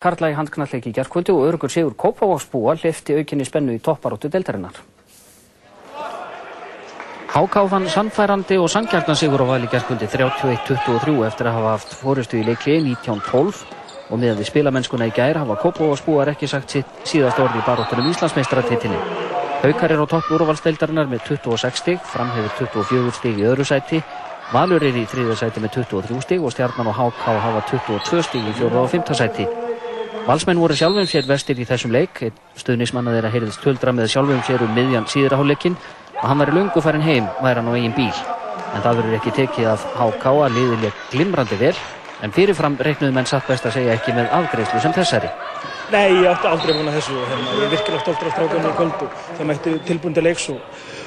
Karla í handknalleiki gerðkvöldu og örugur Sigur Kópavóksbúa hlifti aukinni spennu í topparóttu deltarinnar. Háká vann sannfærandi og sangjarnan Sigur á vali gerðkvöldi 31-23 eftir að hafa haft fórustu í leikli 19-12 og meðan við spilamennskuna í gær hafa Kópavóksbúar ekki sagt sitt síðast orði í baróttunum Íslandsmeistaratitinni. Haukar er á topp úrvalsdeildarinnar með 26 stig, framhefur 24 stig í öðru sæti, Valur er í þriðja sæti með 23 stig og Stjarnan og Háká hafa 22 stig í fjóru og fymta sæti. Valsmenn voru sjálfum sér vestir í þessum leik, stuðnismanna þeirra heyrðist töldra með sjálfum sér um miðjan síðraháleikin og hann væri lungu farin heim væri hann á eigin bíl. En það verður ekki tekið af HK að liðileg glimrandi vel, en fyrirfram reiknuðu menn satt best að segja ekki með afgreifslu sem þessari. Nei, ég átti aldrei vona þessu og hérna, ég er virkilega stoltur af strákunum í kvöld og það mætti tilbúndi leiks og,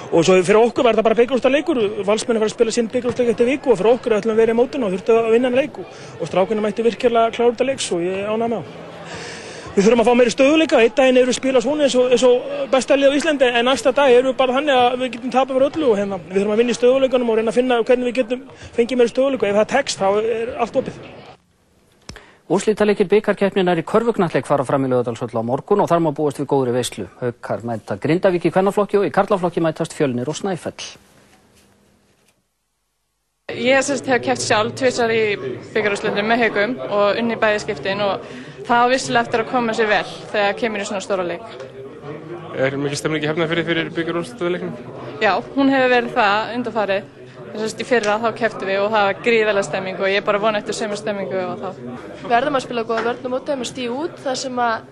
og svo fyrir okkur var það bara byggjúrsta leikur, valsmenni var að spila sinn byggjúrsta leik eftir viku og fyrir okkur ætlum við verið í mótun og þurftu að vinna en leiku og strákunum mætti virkilega klára þetta leiks og ég ánaði með á. Við þurfum að fá meiri stöðuleika, einn daginn eru við að spila svona eins og, og besta lið á Íslandi en næsta dag eru við bara þannig að við getum tapað fyrir öllu og hérna, við þurfum að vinna í stöðuleikanum og reyna að finna hvernig við getum fengið meiri stöðuleika. Ef það er text þá er allt opið. Úrslítalegir byggarkeppninar í körfugnalleg fara fram í lögadalsvöld á morgun og þar má búast við góðri veislu. Haukar mæta Grindavík í kvennaflokki og í karlaflokki mætast Fjölnir og Snæfell. Ég sérst hef kæft sjálf tvisar í byggarúslundum með haugum og unni bæði skiptin og það á vissilega eftir að koma sér vel þegar kemur í svona stóra leik. Er mikið stemningi hefna fyrir fyrir byggarúlstöðuleiknum? Já, hún hefur verið það undarfarið. Þess að í fyrra þá kæftu við og það var gríðarlega stemming og ég er bara vonað eftir sömur stemmingu og þá. Verðum að spila góða vörnum út og stíða út þar sem að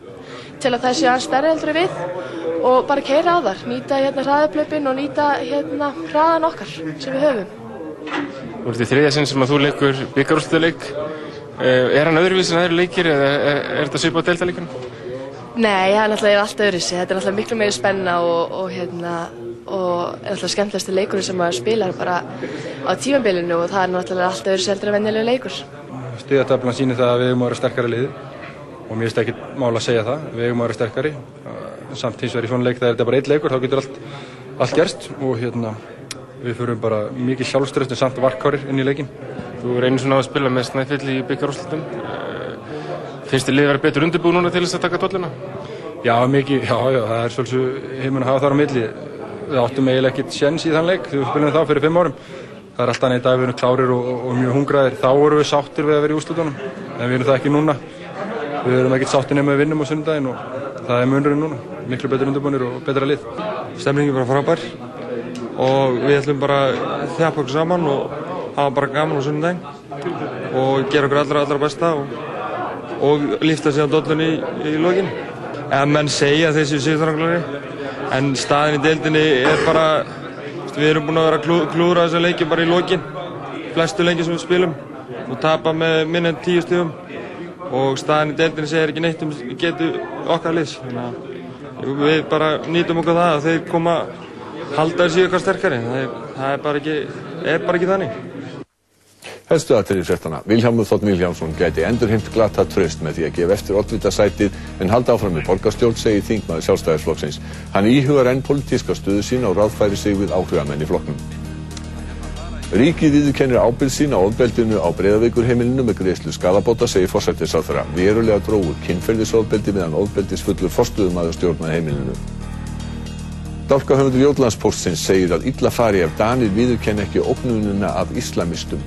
til að það sé aðeins stærri heldur við og bara keira á þar, nýta hérna hraðaplöpin og nýta hérna hraðan okkar sem við höfum. Þú ert í þriðja sinn sem að þú leikur byggarúlstöðuleik. Er hann öðruvís en aðri leikir eða er, er þetta svipað á deltaleikunum? Nei, það er náttúrulega allt öðru sig. Þetta er náttúrulega miklu meiri spenna og, og, hérna, og er náttúrulega skemmtilegsti leikur sem maður spilar bara á tímabilinu og það er náttúrulega allt öðru sig heldur en vennilega leikur. Stíðatöflan sýnir það að við höfum að vera sterkari liði og mér finnst ekki mála að segja það. Við höfum að vera sterkari. Samt hins vegar í svona leik þetta er bara eitt leikur þá getur allt, allt gerst og hérna, við fyrir bara mikið sjálfströst en samt varkárir inn í leikin. Þú reynir svona að spila með Snæfell í byggarúslutum. Finnst þið liðið að vera betur undirbúið núna til þess að taka dolluna? Já, mikið, já, já, það er svolítið heiminn að hafa þar á milli. Við áttum eiginlega ekkert sjens í þann leik þegar við spilum þá fyrir fimm árum. Það er alltaf neitt að við erum klárir og, og, mjög hungraðir. Þá vorum við sáttir við að vera í úslutunum, en við erum það ekki núna. Við erum ekkert sáttir nema við vinnum á sundaginn og það er munurinn núna. Miklu betur undirbúinir og betra lið. Stemningi bara frábær og við ætlum bara að þjapa okkur saman og hafa bara gaman á sundaginn og gera okkur allra, allra besta og og lífta sig á dollunni í, í lokin. Eða menn segja þessi síðustranglarni, en staðin í deildinni er bara, við erum búin að vera klú, klúra þessa leiki bara í lokin, flestu leiki sem við spilum og tapa með minn en tíu stífum og staðin í deildinni segir ekki neitt um getu okkar liðs. Við bara nýtum okkur það að þeir koma halda þessi okkar sterkari, það er, það er bara ekki, er bara ekki þannig. Helstu aðtrið fréttana. Vilhjálmur Þótt Vilhjálmsson gæti endurheimt glata tröst með því að gefa eftir oddvitasætið en halda áfram með borgarstjórn, segir þingmaður sjálfstæðisflokksins. Hann íhugar enn politíska stöðu sín og ráðfæri sig við áhrifamenn í flokknum. Ríkið viðurkennir ábyrgð sín á ofbeldinu á breyðaveikurheimilinu með greiðslu skadabóta, segir forsættisáþara. Verulega dróður kynferðisofbeldi meðan ofbeldisfullur forstuðumaður stjórnaði heimilinu. Dálkahöfundur Jótlandspóstsins segir að illa fari ef Danir viðurkenn ekki ógnununa af islamistum.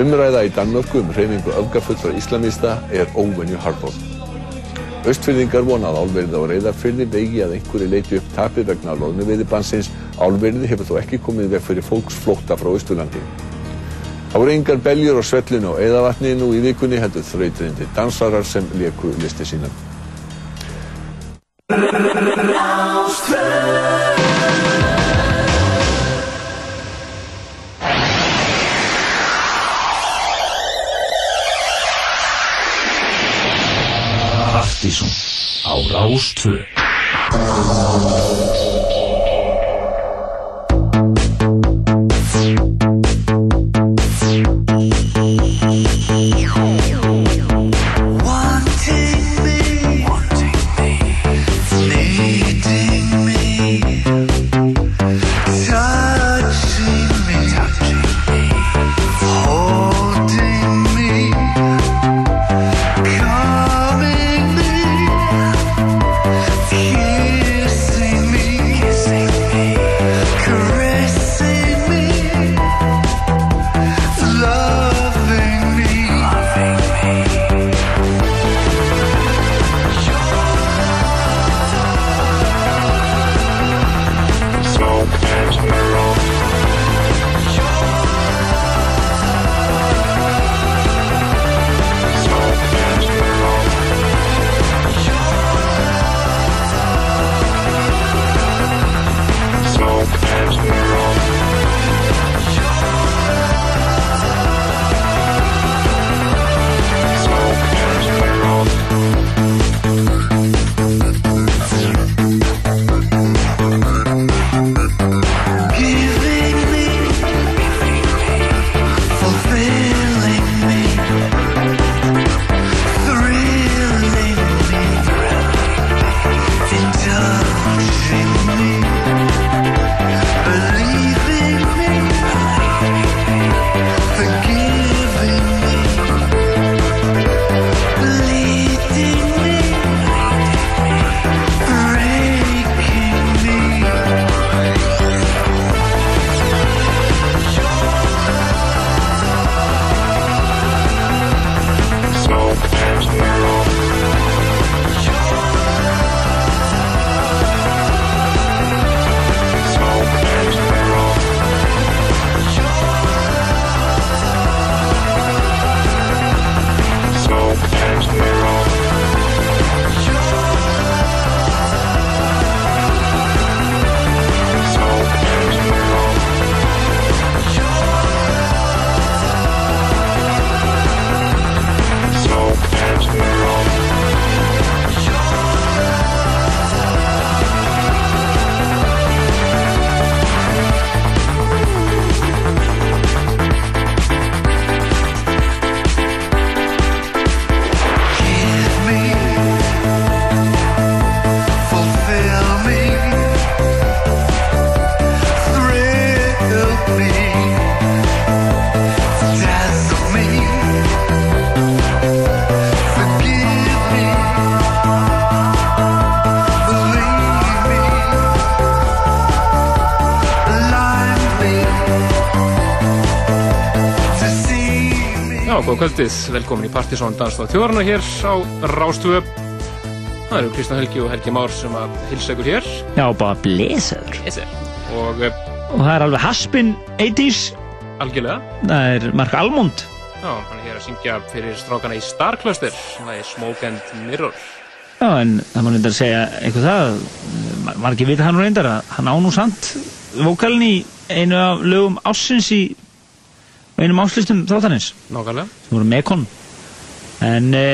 Umræða í Danmörku um hreyfingu öfgafullra islamista er óvenju hardbóð. Östfyrðingar vonað álverði á reyðarfyrði vegi að einhverju leiti upp tapir vegna loðnuveiðibansins. Álverði hefur þó ekki komið veg fyrir fólksflótta frá Östurlandi. Það voru engar beljur á svellinu og eðavatni nú í vikunni heldur þrautrindi dansarar sem leku listi sína. Partíson á Rástvö kvöldið, velkomin í Partisón Danstáð Þjóðarna hér á Rástvö. Það eru Kristján Helgi og Helgi Már sem að hilsa ykkur hér. Já, bara blesaður. Og uh, Og það er alveg Haspin 80s, algjörlega, það er Mark Almond. já, hann er hér að syngja fyrir strákana í Star Cluster. Það er Smoke and Mirror. Já, en það má reyndar segja eitthvað það, mar- margir vita hann reyndar að hann á nú samt vókalinn í einu af lögum ássins í einum áslistum þáttanins, Nákvæmlega. Sem voru Mekon. En e,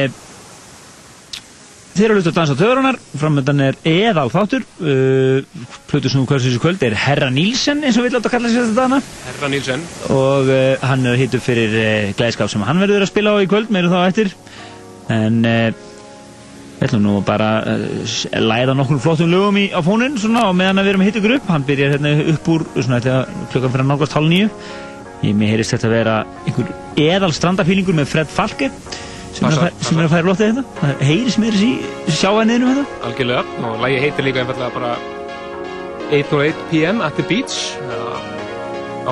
þeir eru að luta að dansa töðurinnar, framöndan er eðal þáttur, uh, plötu sem hversu kvöld er Herra Nílsen eins og við láta kalla sér þetta dana. Herra Nílsen. og uh, hann er hittur fyrir uh, glæðskap sem hann verður að spila á í kvöld meiru þá eftir en við ætlum nú bara s- læða nokkur flottum lögum í, á fónin svona og meðan að við erum að hitta ykkur upp hann byrjar hérna upp úr svona klukkan fyrir að nálgast hálf nýju ég mér heyrist þetta að vera einhver eðal strandafílingur með Fred Falke sem, er, að, er færa loftið þetta það heyrist mér þessi sjá að niðurum þetta Algjörlega. Og lægi heitir líka einfallega bara 8.08 PM at the beach. eða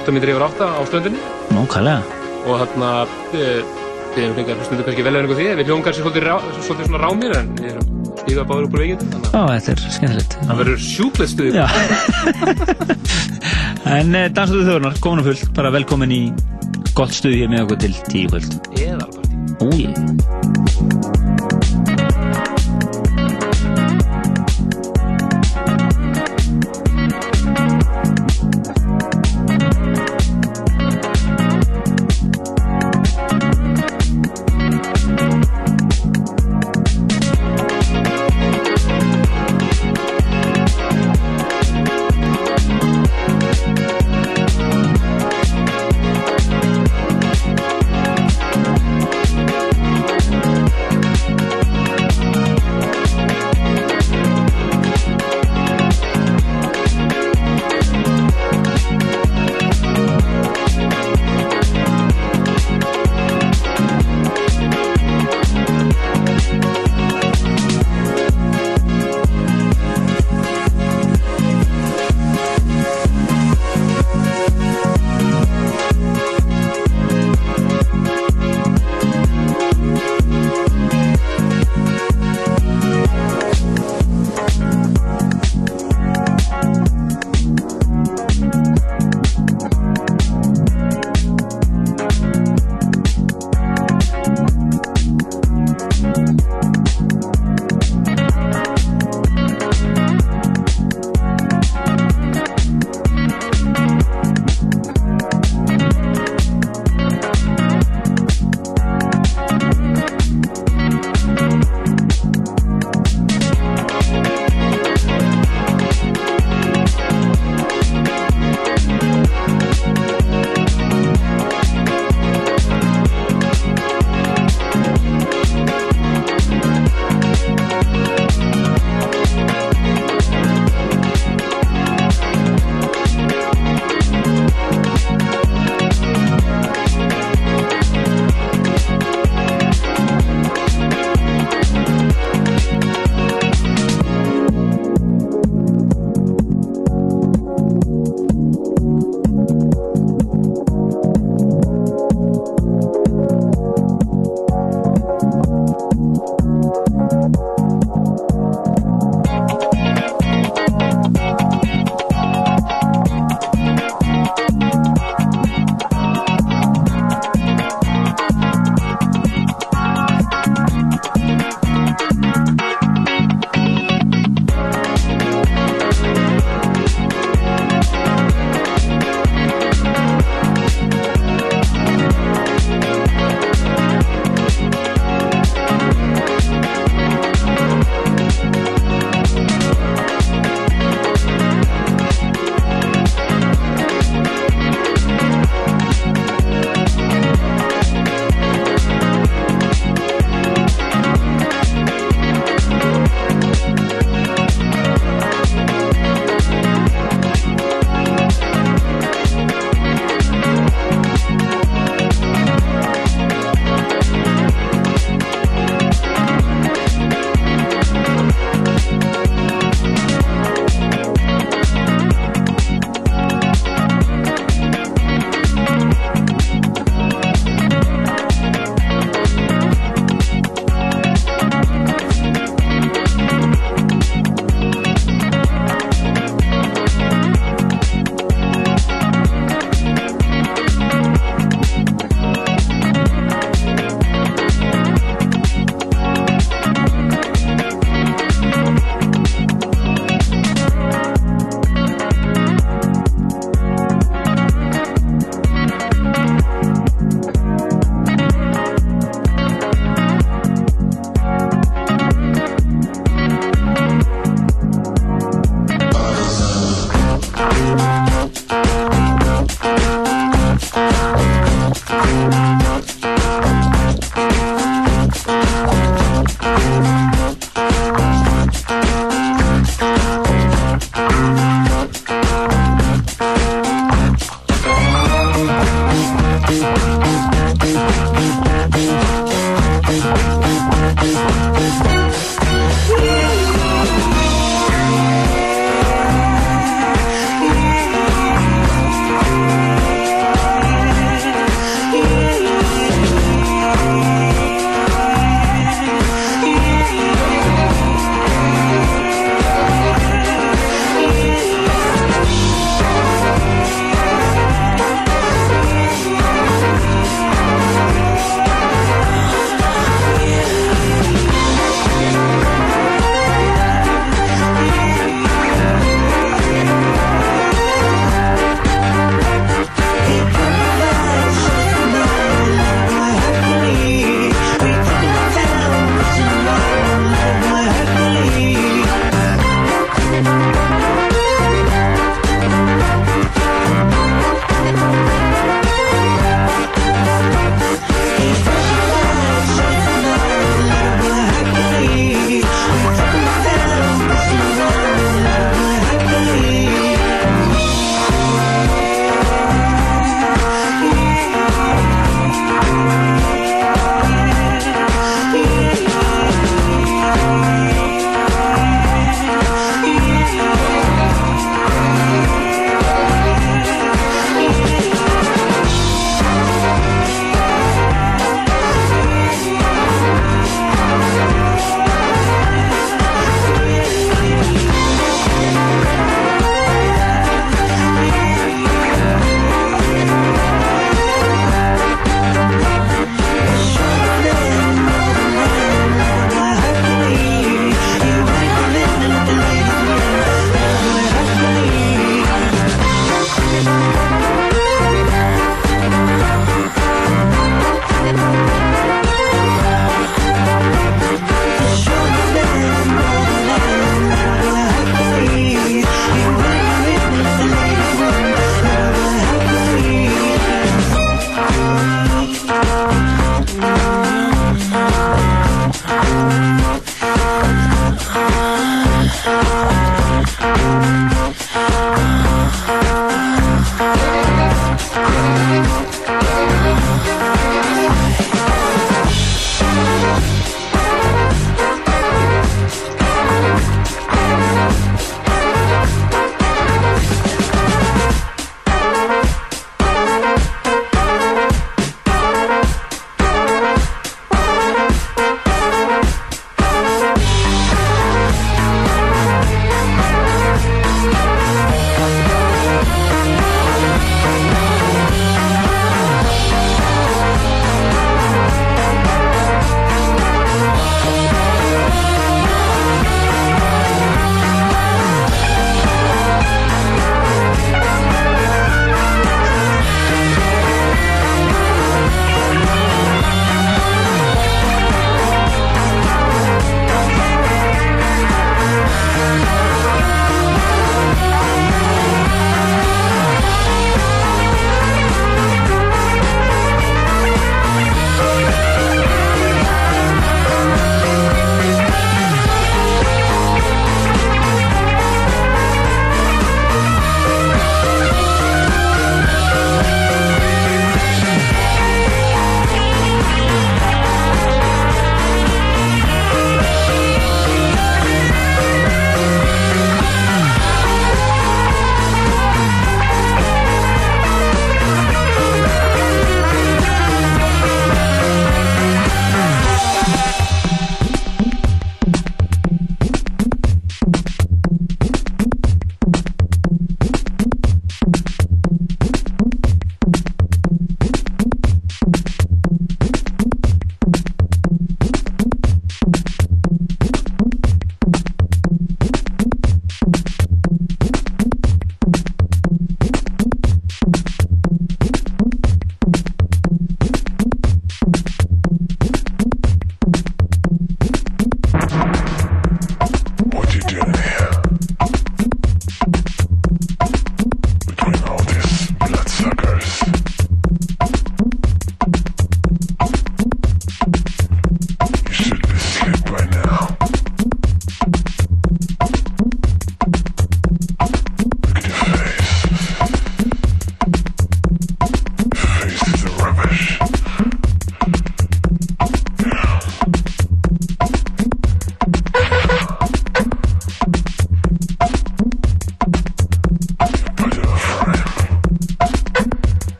8 minnir yfir 8 á stöndinni. Nókvælega Og þarna, uh, við hefum að stundu kannski velverðingu því. Við hljóðum kannski svolítið, svona rámir en við erum stíðað báður upp úr veginn. Ó, þetta er skemmtilegt Það verður sjúklegt stuðið. Já En uh, dansaðu þjóðurnar, komin og full bara velkomin í gott stuð hér með okkur til tíu kvöld Eðalparti. Úi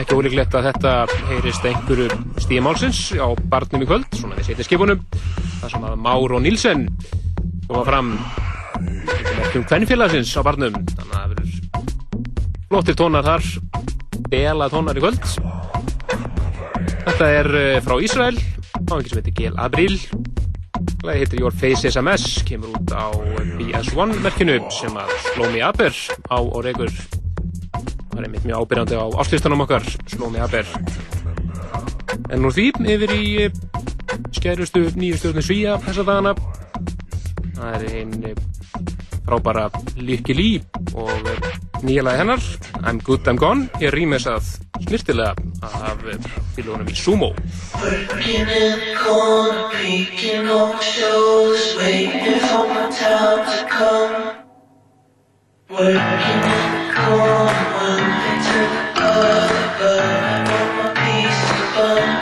ekki ólíklegt að þetta heyrist einhverju stíðmálsins á barnum í kvöld, svona við setjum skipunum það sem að Már og Nílsen koma fram um kvennfélagsins á barnum. Þannig að það verður flottir tónar þar bela tónar í kvöld. Þetta er eh, frá Ísrael á einhvers sem heitir Gel Abril. Það heitir Your Face SMS, kemur út á BS1 merkinu sem að Slómi Aber á og reykur það er einmitt mjög ábyrjandi á áslistanum okkar Slómi Aber en nú því yfir í eh, skærustu nýju stjórnum Svíja þessa dagana. Það er einn eh, frábara Lykki Lí og eh, nýja lagi hennar I'm Good I'm Gone ég rýmis að snirtilega af fylgjónum í Sumo. Working in the corner, peeking on shows, waiting for my time to come. Working in the corner, one thing to the other, but I want my piece of fun.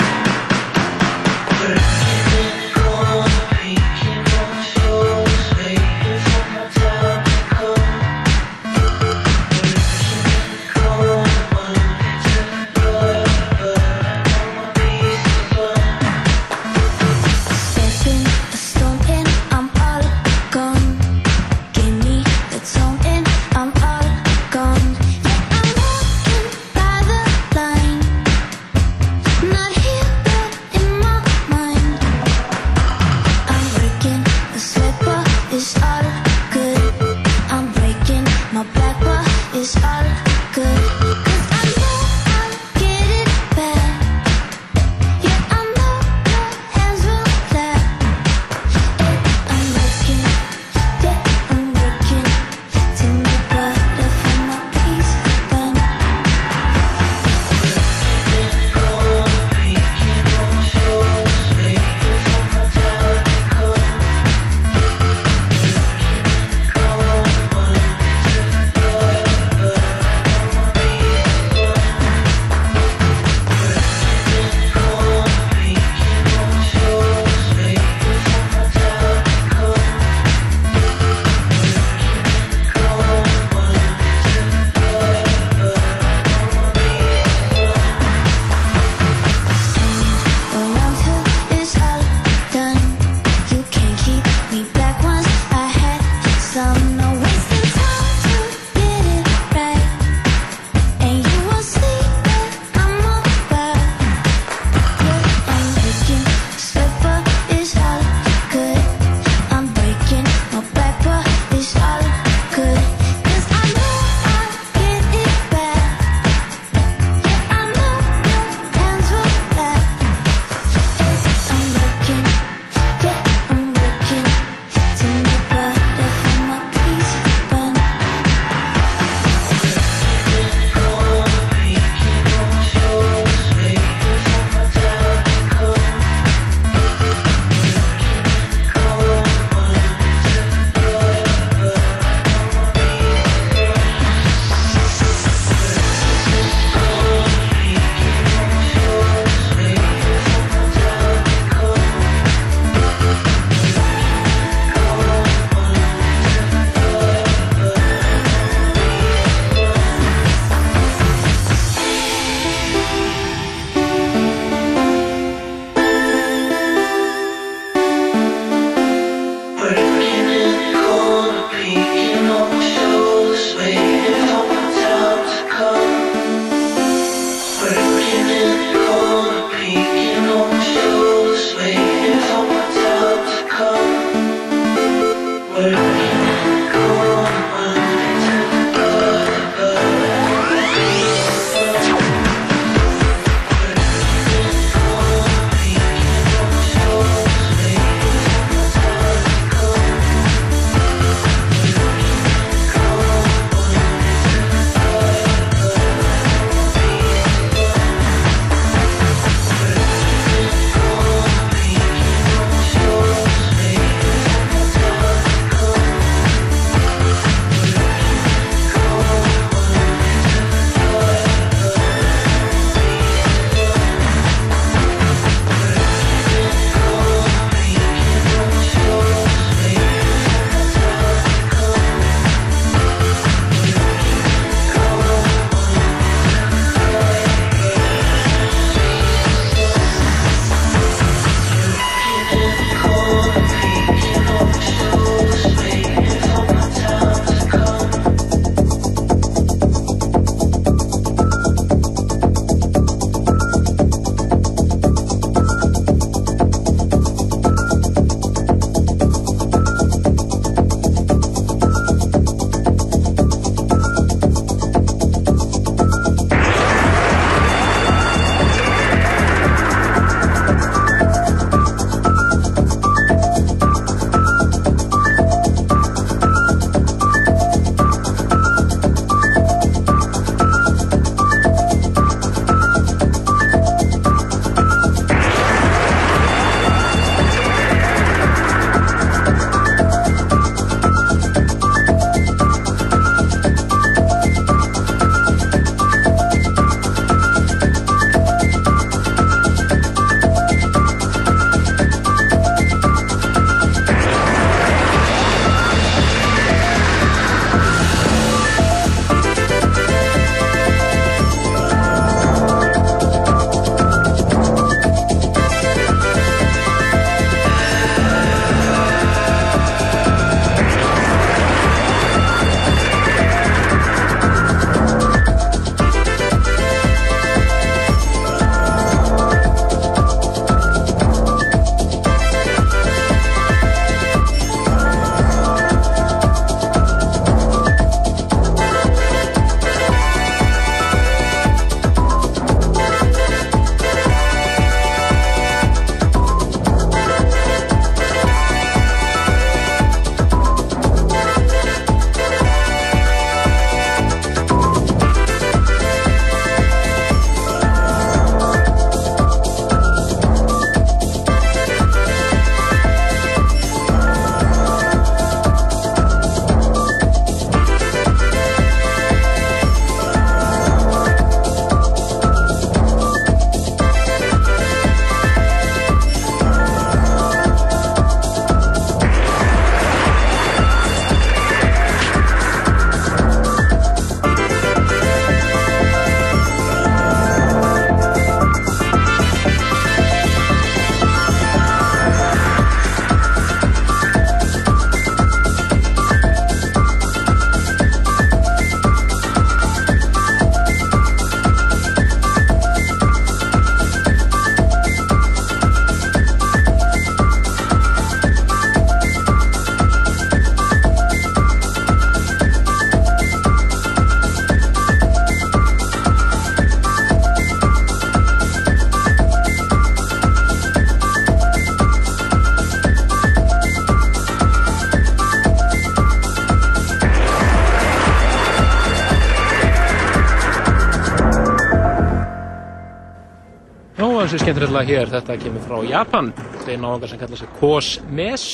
Ansi skemmtilega hér, þetta kemur frá Japan. Þeir náðungar sem kalla sig Kos Mes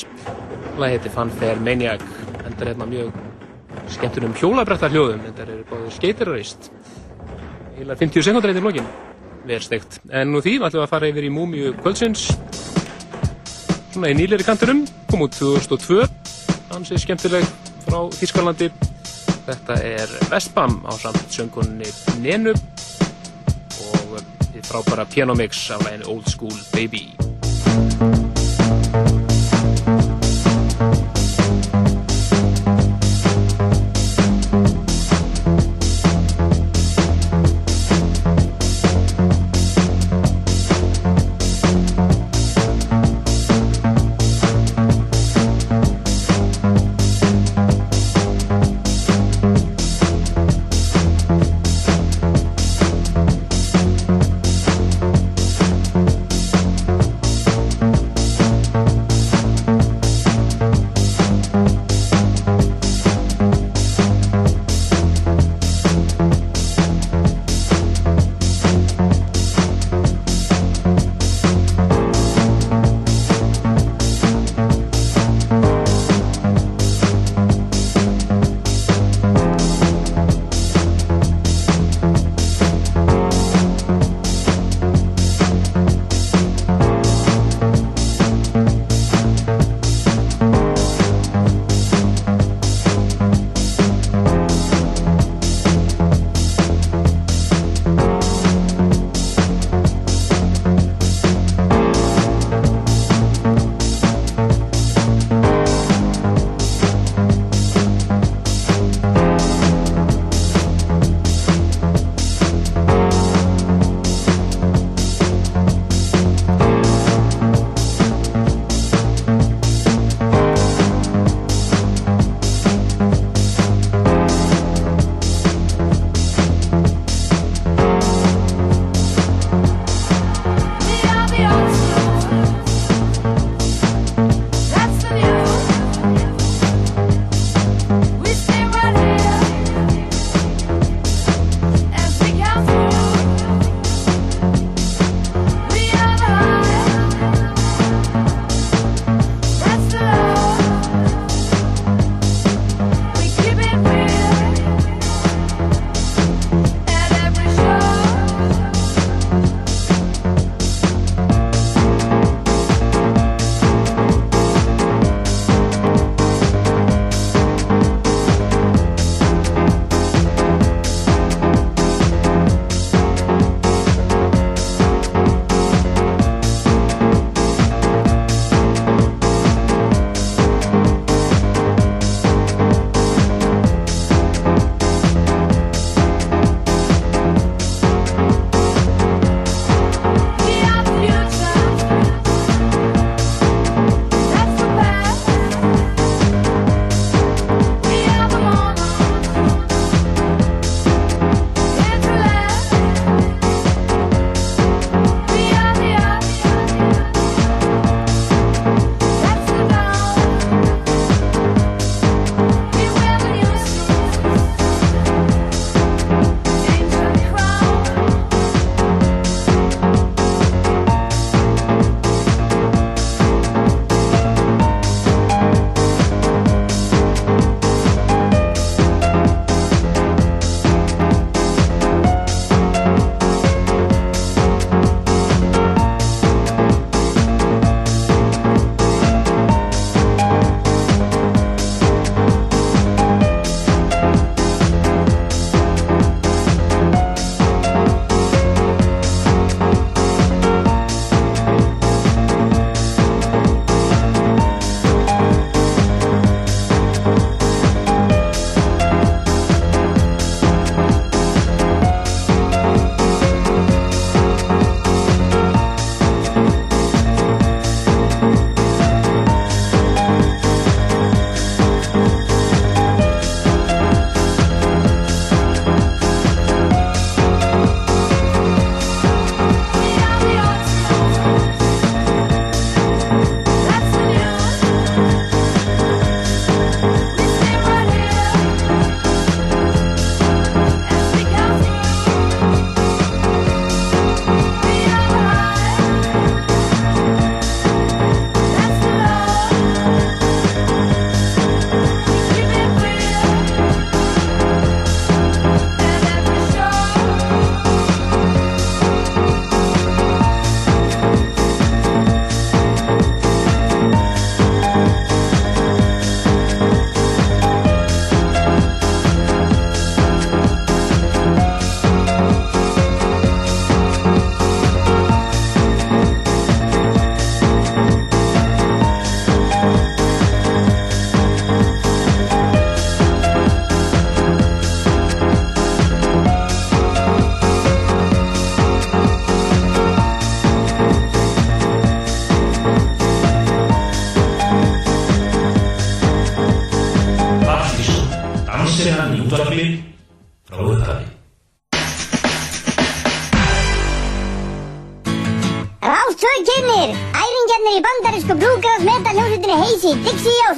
lag heiti Fanfare Maniac. Þetta er hérna mjög skemmtunum hjólabrættar hljóðum þetta er báður skeitirarist heila 50 sekundar eitthvað í lokin. Verð steikt, en nú því ætlum við að fara yfir í Múmiu kvöldsins. Svona í nýleiri kanturum kom út 2002 ansi skemmtileg frá Þískalandi þetta er Vestbam á samt söngunni Nenu frábæra pianomix af læginu Old School Baby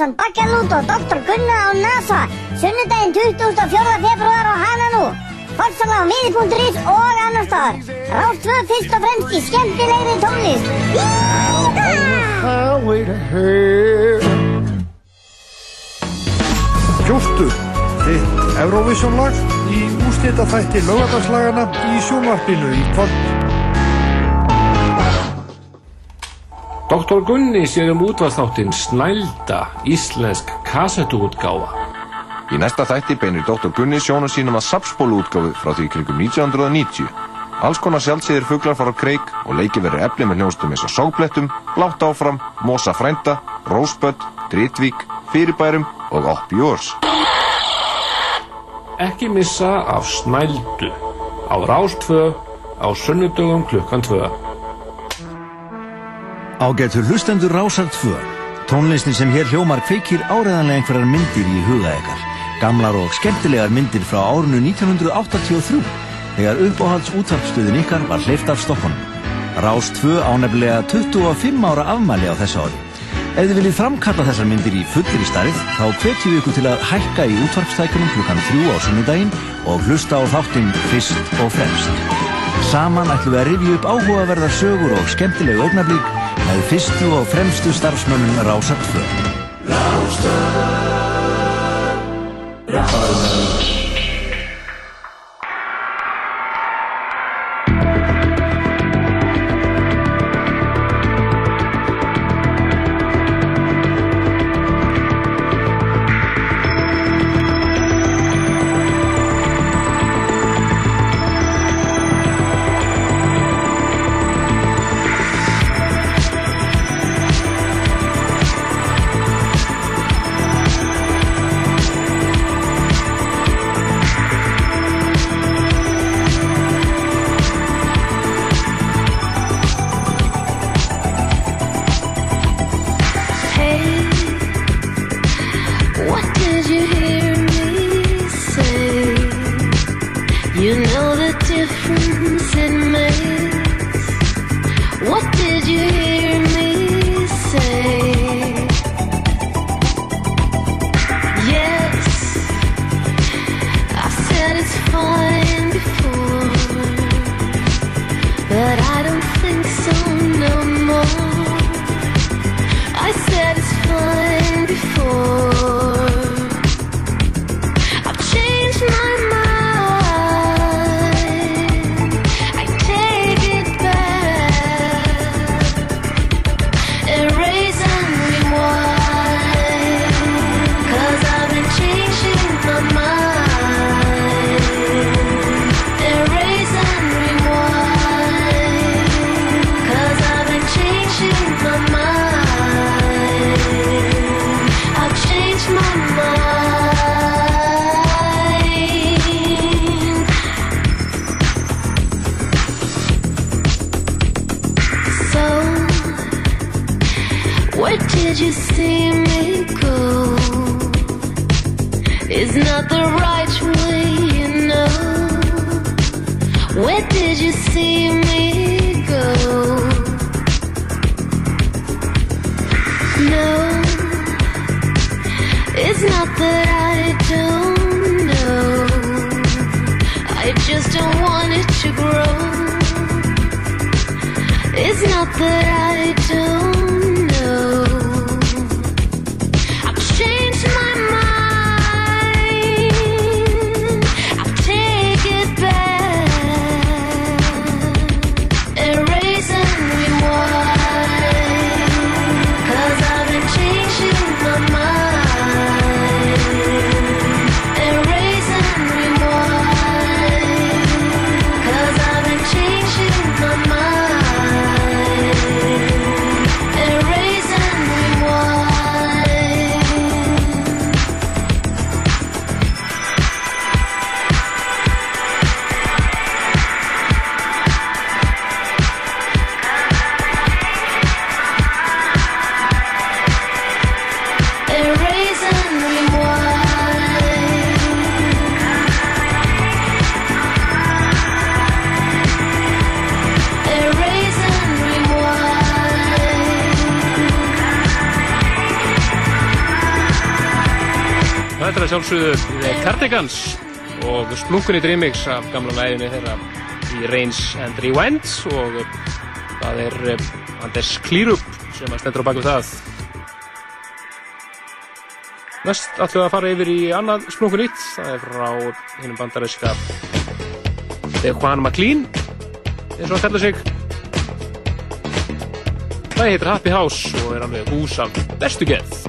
Ásand, Bakkalút og Dr. Gunna á NASA sunnudaginn 24. februar á Hananú Forsala á miði.is og annar staðar Rástöð fyrst og fremst í skemmtilegri tónlist hell Kjóstu þitt Eurovision lag í ústita þætti lögadagslagana í sjónvarpinu í kvöld Dr. Gunni sér um útvarþáttinn Snælda, íslensk kassettuútgáfa. Í næsta þætti beinir Dr. Gunni sjónu sínum að sapspóluútgáfu frá því kringum 1990. Alls konar sjálfsýðir fuglar fara á kreik og leiki verið efni með hljónstum eins og Sóblettum, Blátt áfram, Mosa frænda, Rósbödd, Dritvík, Fyrirbærum og Upp Yours. Ekki missa af Snældu á Rástvö á sunnudögum klukkan 2. Ágættur hlustendur Rásar 2. Tónlistin sem hér hljómar kveikir áreðanlega einhverjar myndir í huga ykkar. Gamlar og skemmtilegar myndir frá árunu 1983 þegar uppáhalds útvarpstöðin ykkar var hleyft af Stokkonnum. Rás 2 ánefnilega 25 ára afmæli á þessu ári. Ef þið viljið framkalla þessar myndir í fullir í starið þá hvetjum við ykkur til að hækka í útvarpstækunum klukkan 3 á sunnudaginn og hlusta á þáttinn fyrst og fremst. Saman ætlum við að rifja upp áhugaverðar sögur og skemmtilegu augnablík með fyrstu og fremstu starfsmönnum Rása 2. Rása 2. sjálfsögðu The Cardigans og Splunkunni Dreamix af gamla læginni þeirra í Reigns and Rewind og það er eh, Anders Klírup sem stendur á baku það. Næst ætlum við að fara yfir í annað Splunkun nýtt, það er frá hinnum bandaríska The Juan McLean eins og að kalla sig. Það heitir Happy House og er alveg hús af bestu geð.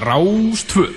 Rás 2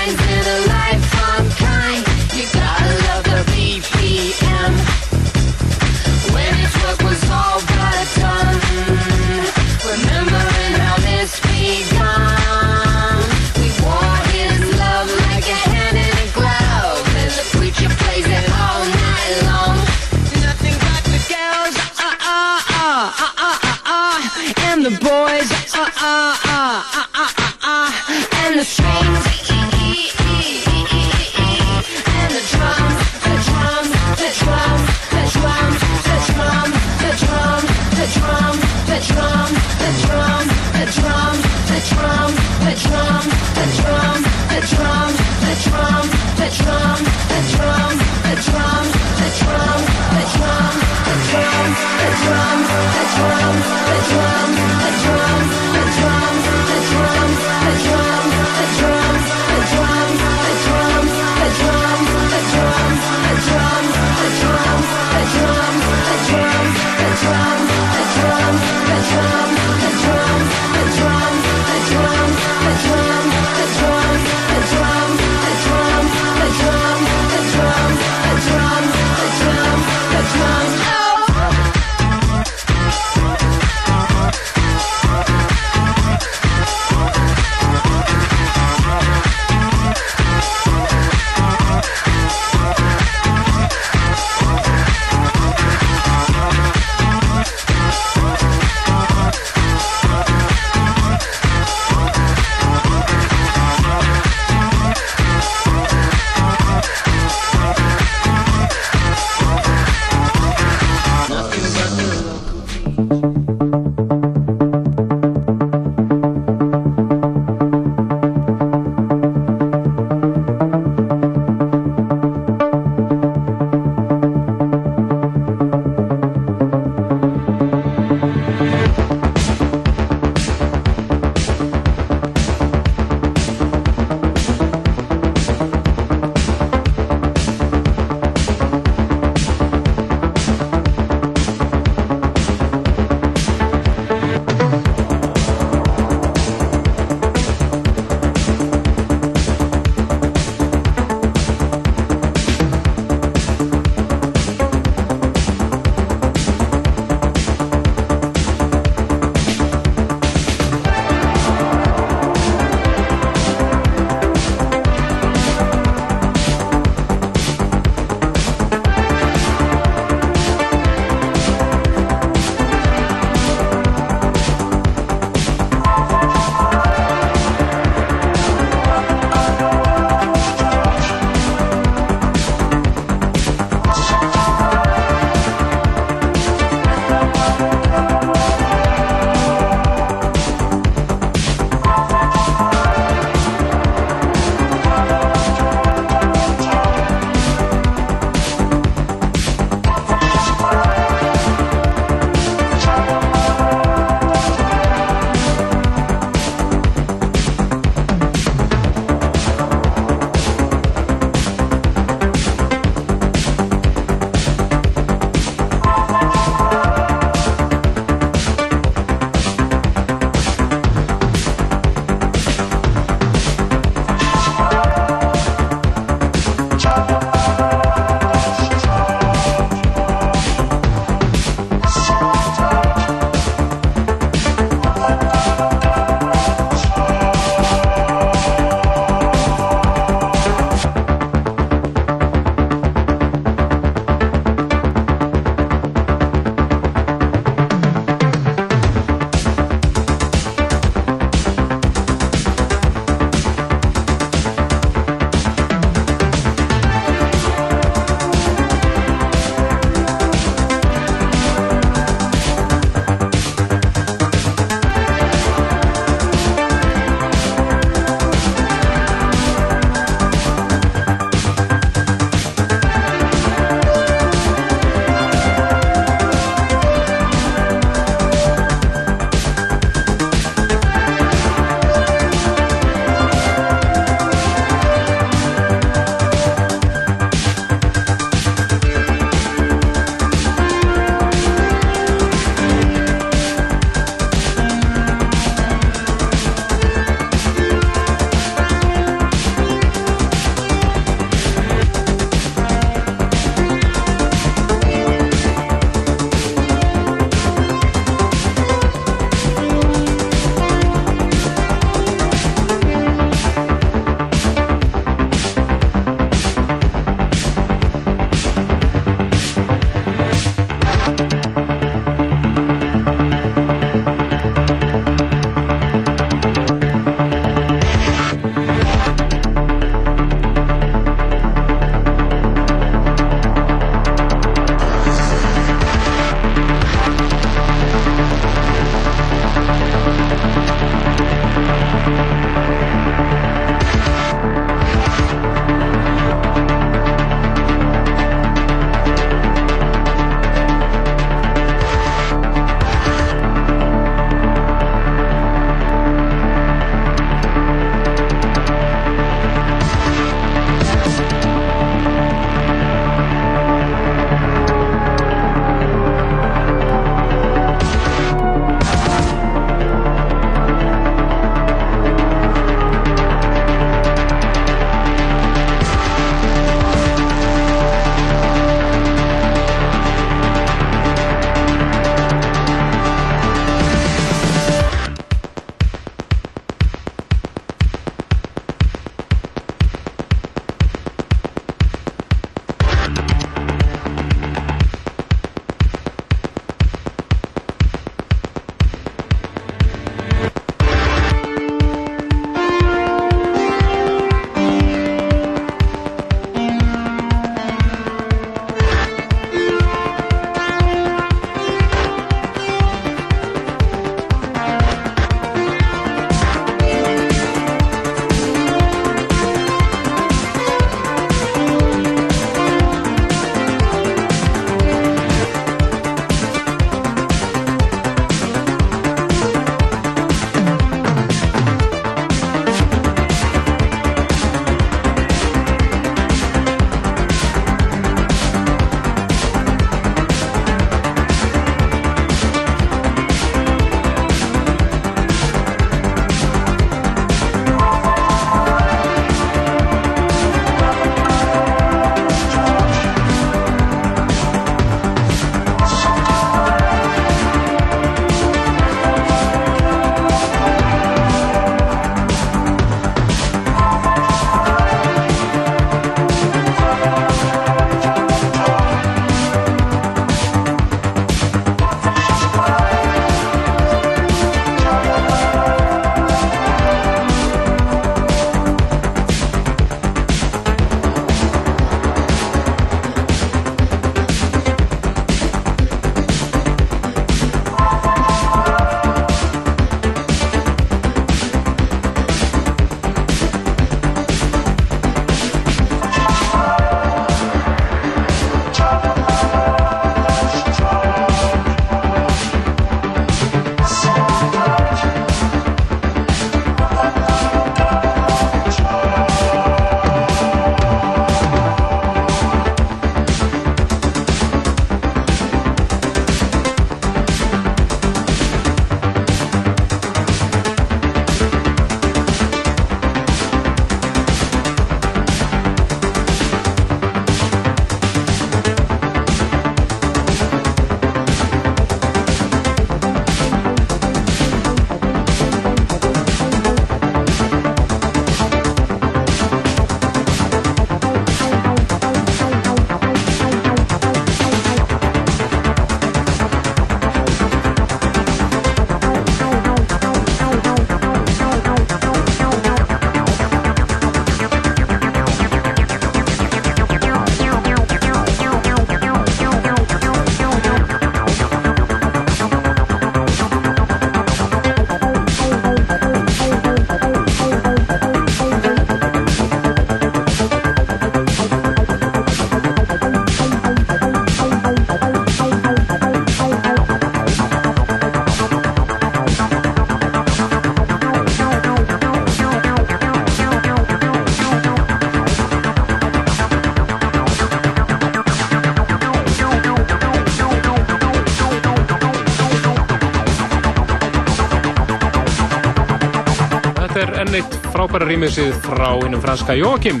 frábæra rýmisið frá hinnum franska Jókim.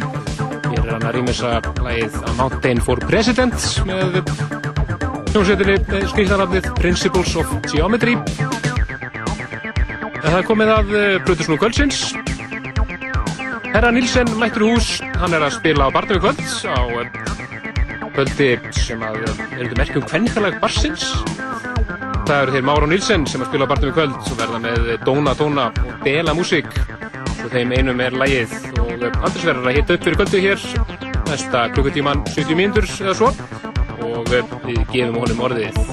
Ég er hann að rýmisa lægið A Mountain for President með hljómsveitinni eh, skriknarafnið Principles of Geometry. En það komið að eh, Brutusnú Kvöldsins. Herra Nilsen mættur hús, hann er að spila á barnum í kvöld á eh, kvöldi sem að er um merkjum kvennfélag barsins. Það eru þeir Máru Nilsen sem að spila á Bartum í kvöld og verða með Dóna Dóna og Bela Musik og þeim einum er lægið og við erum aldrei sverðar að hitta upp fyrir göldu hér. Næsta klukkutíman 70 mínútur eða svo. Og við gefum honum orðið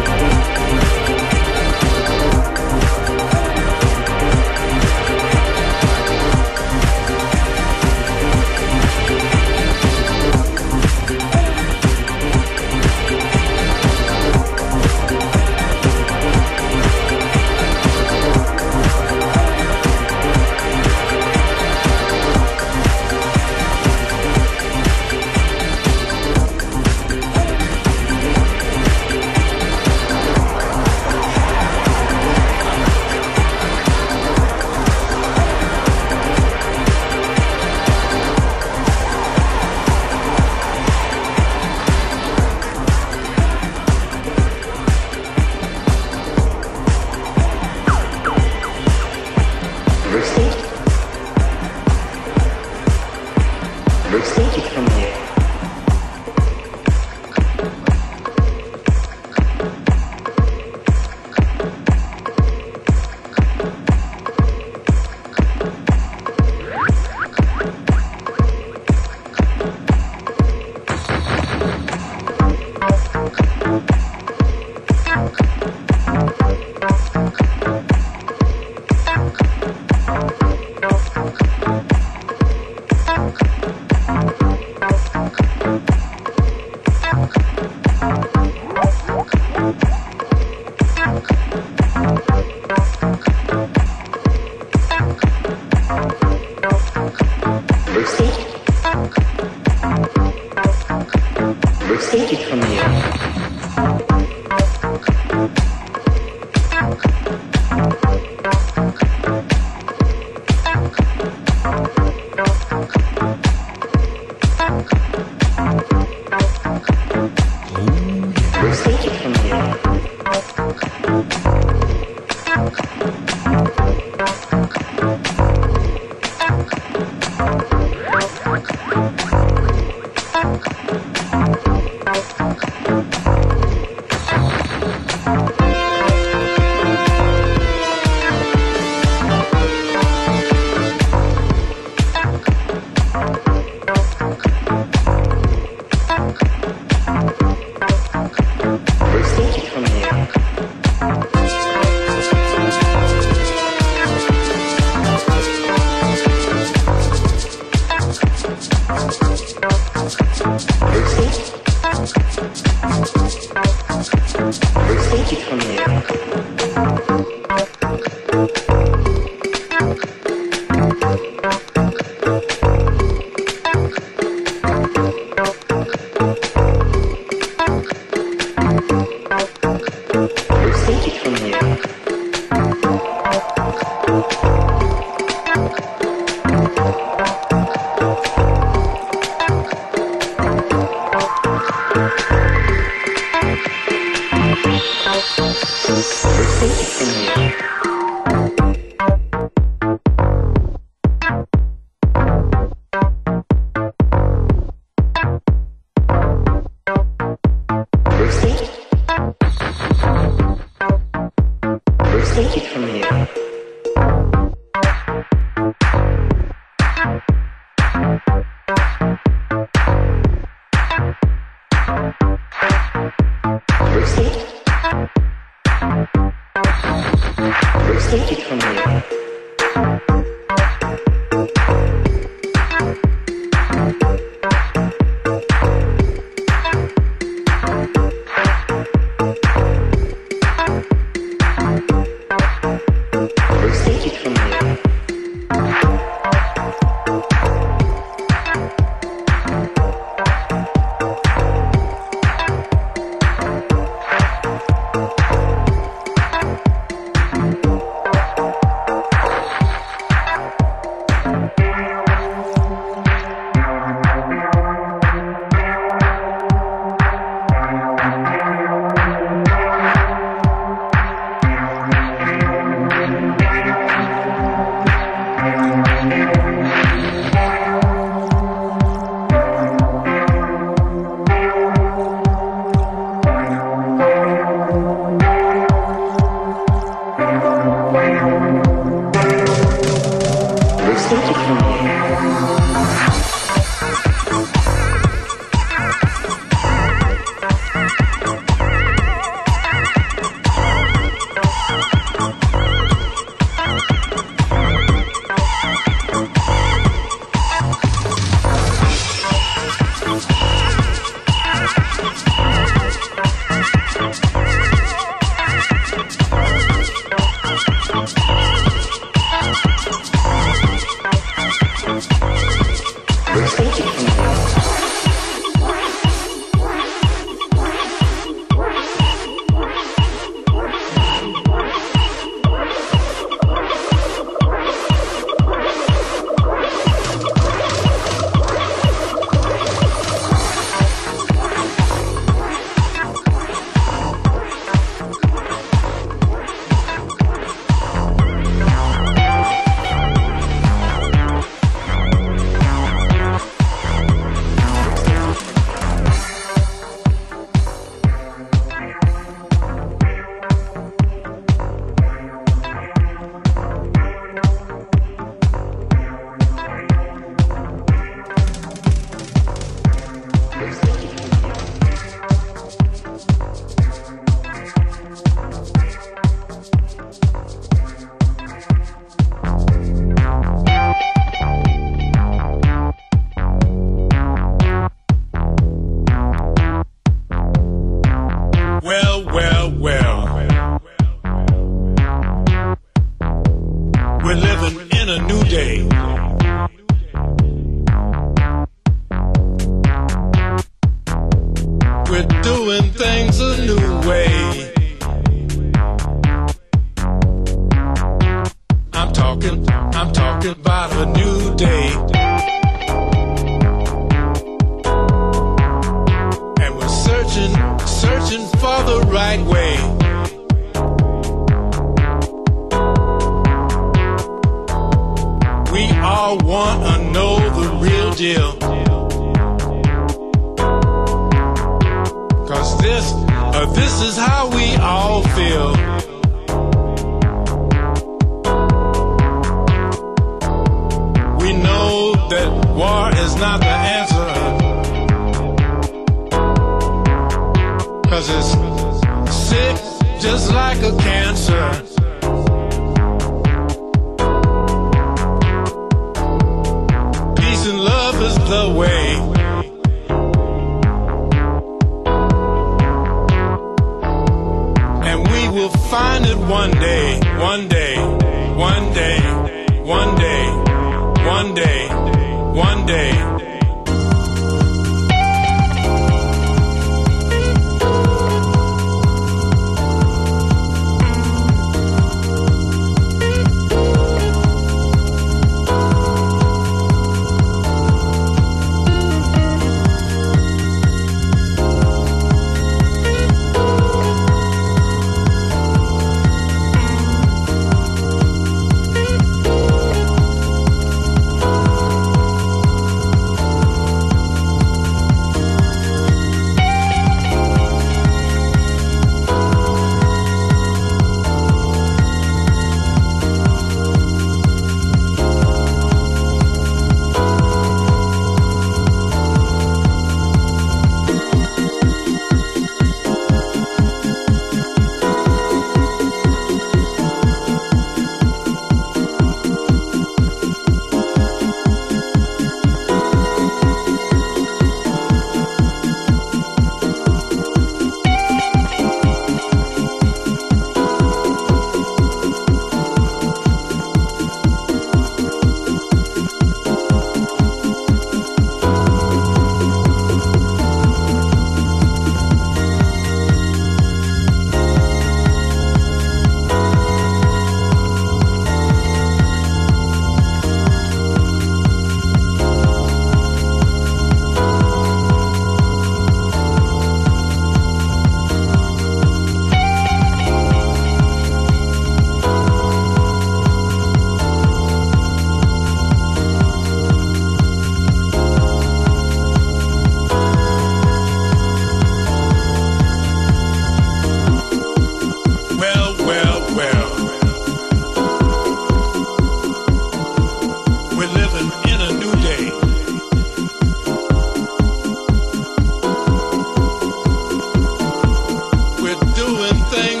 thing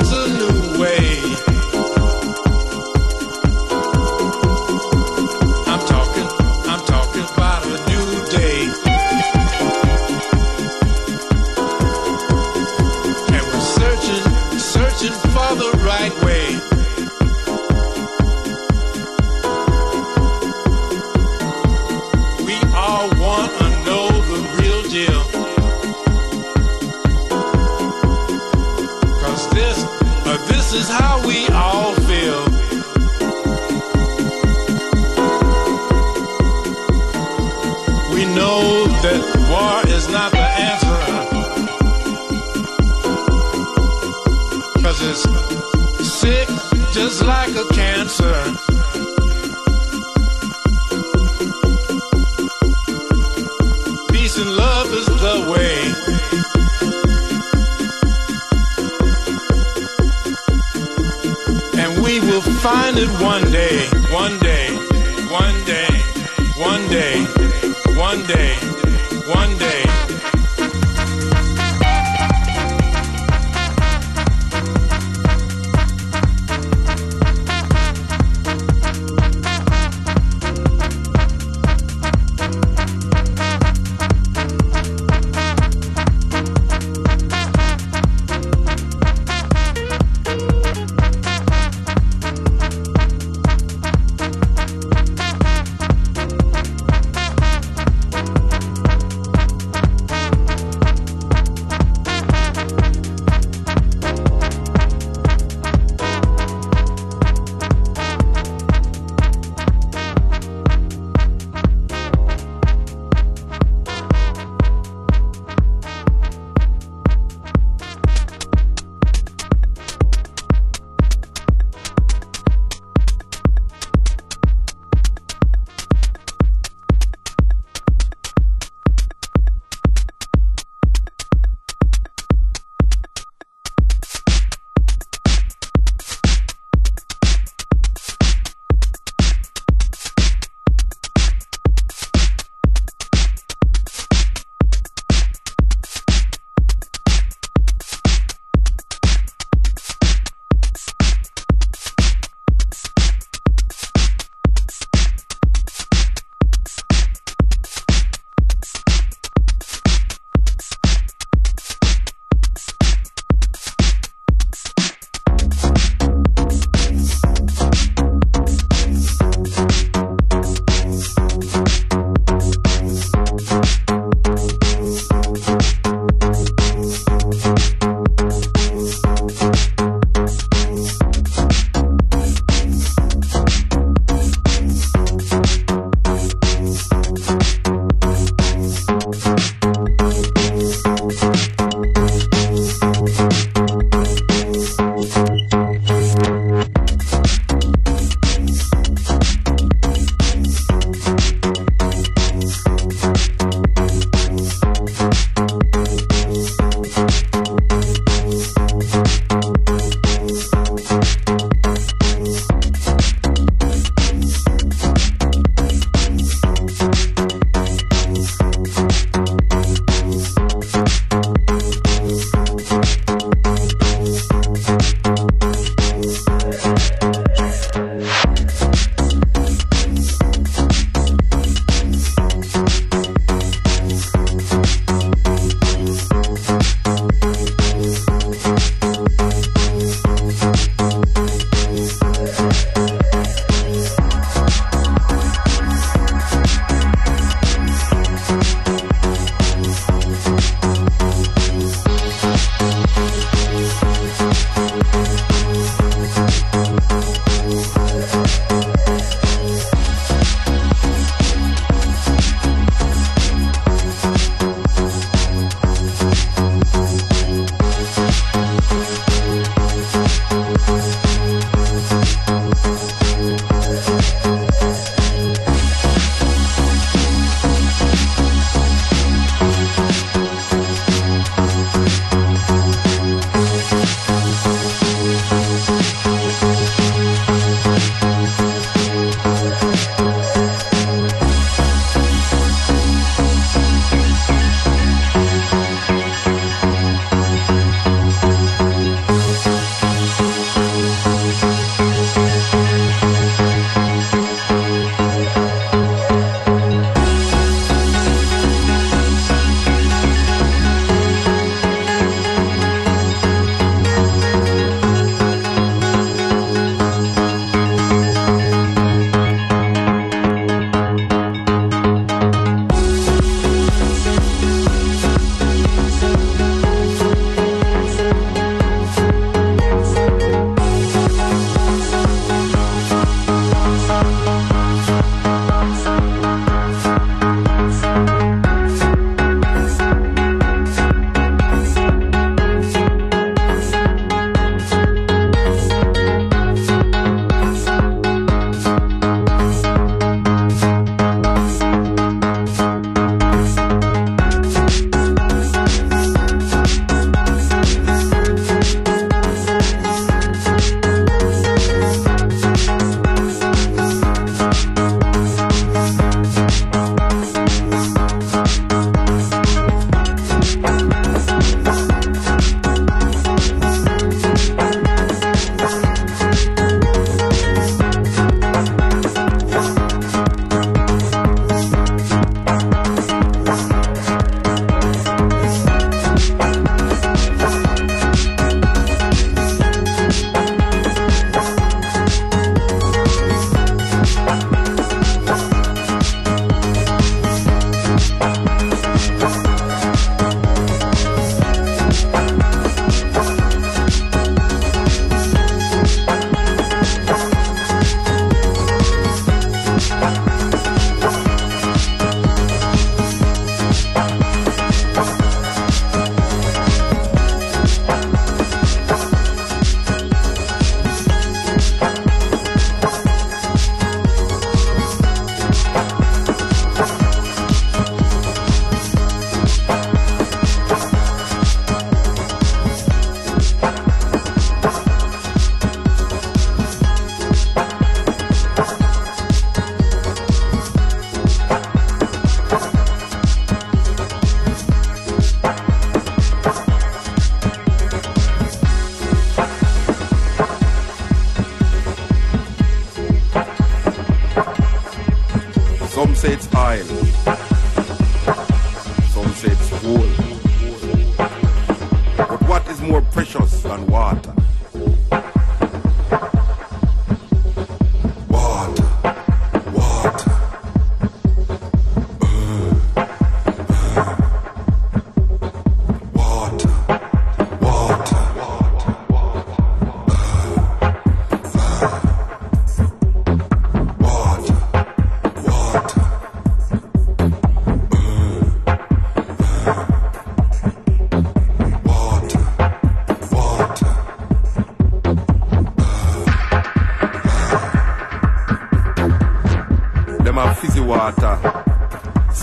say it's oil.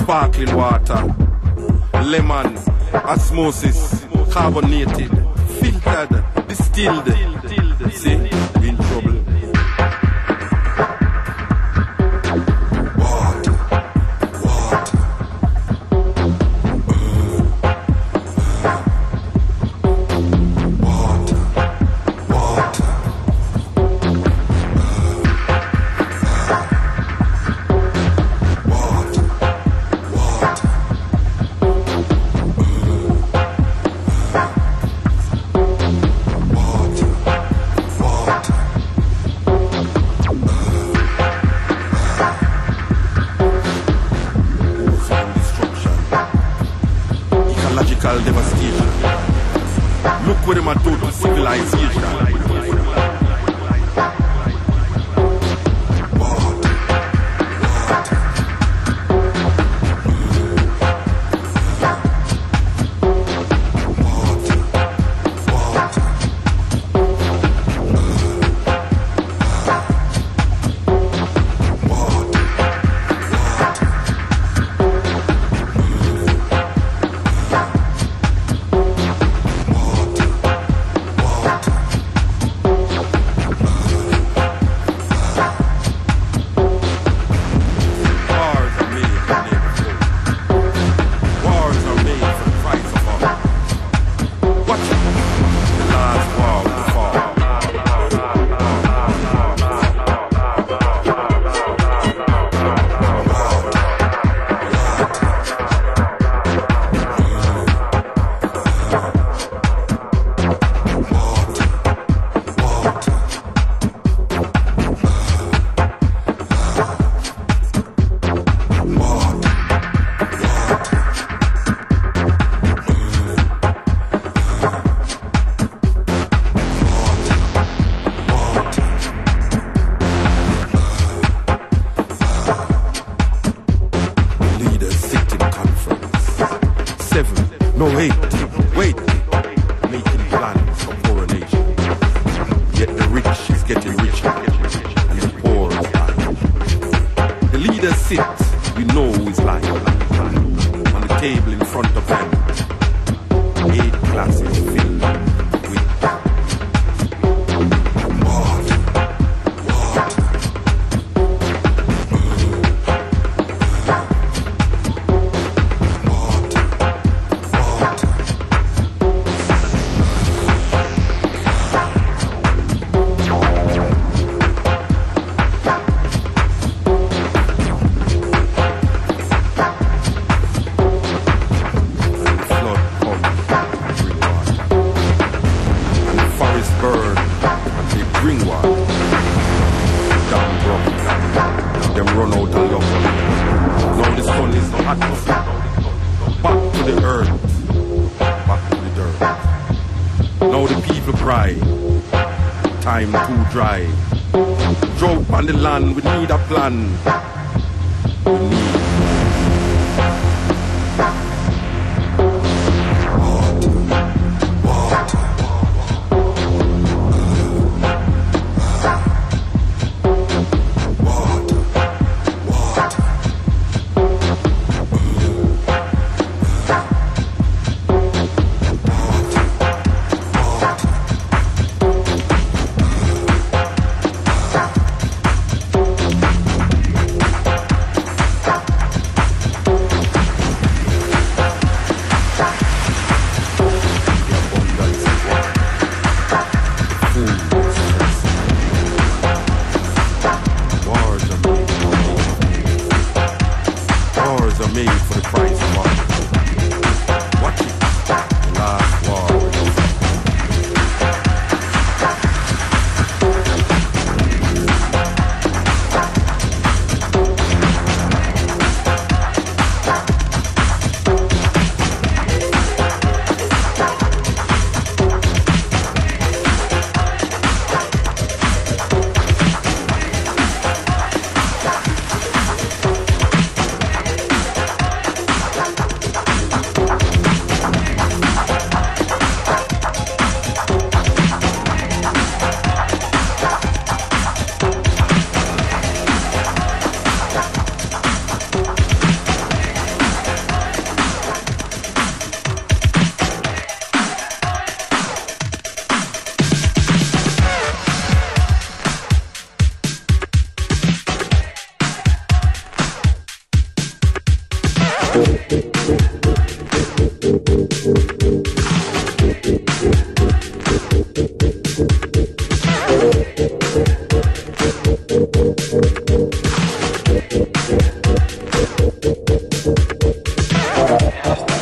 sparkling water, lemon, osmosis, carbonated, filtered, distilled. See? One. I have to.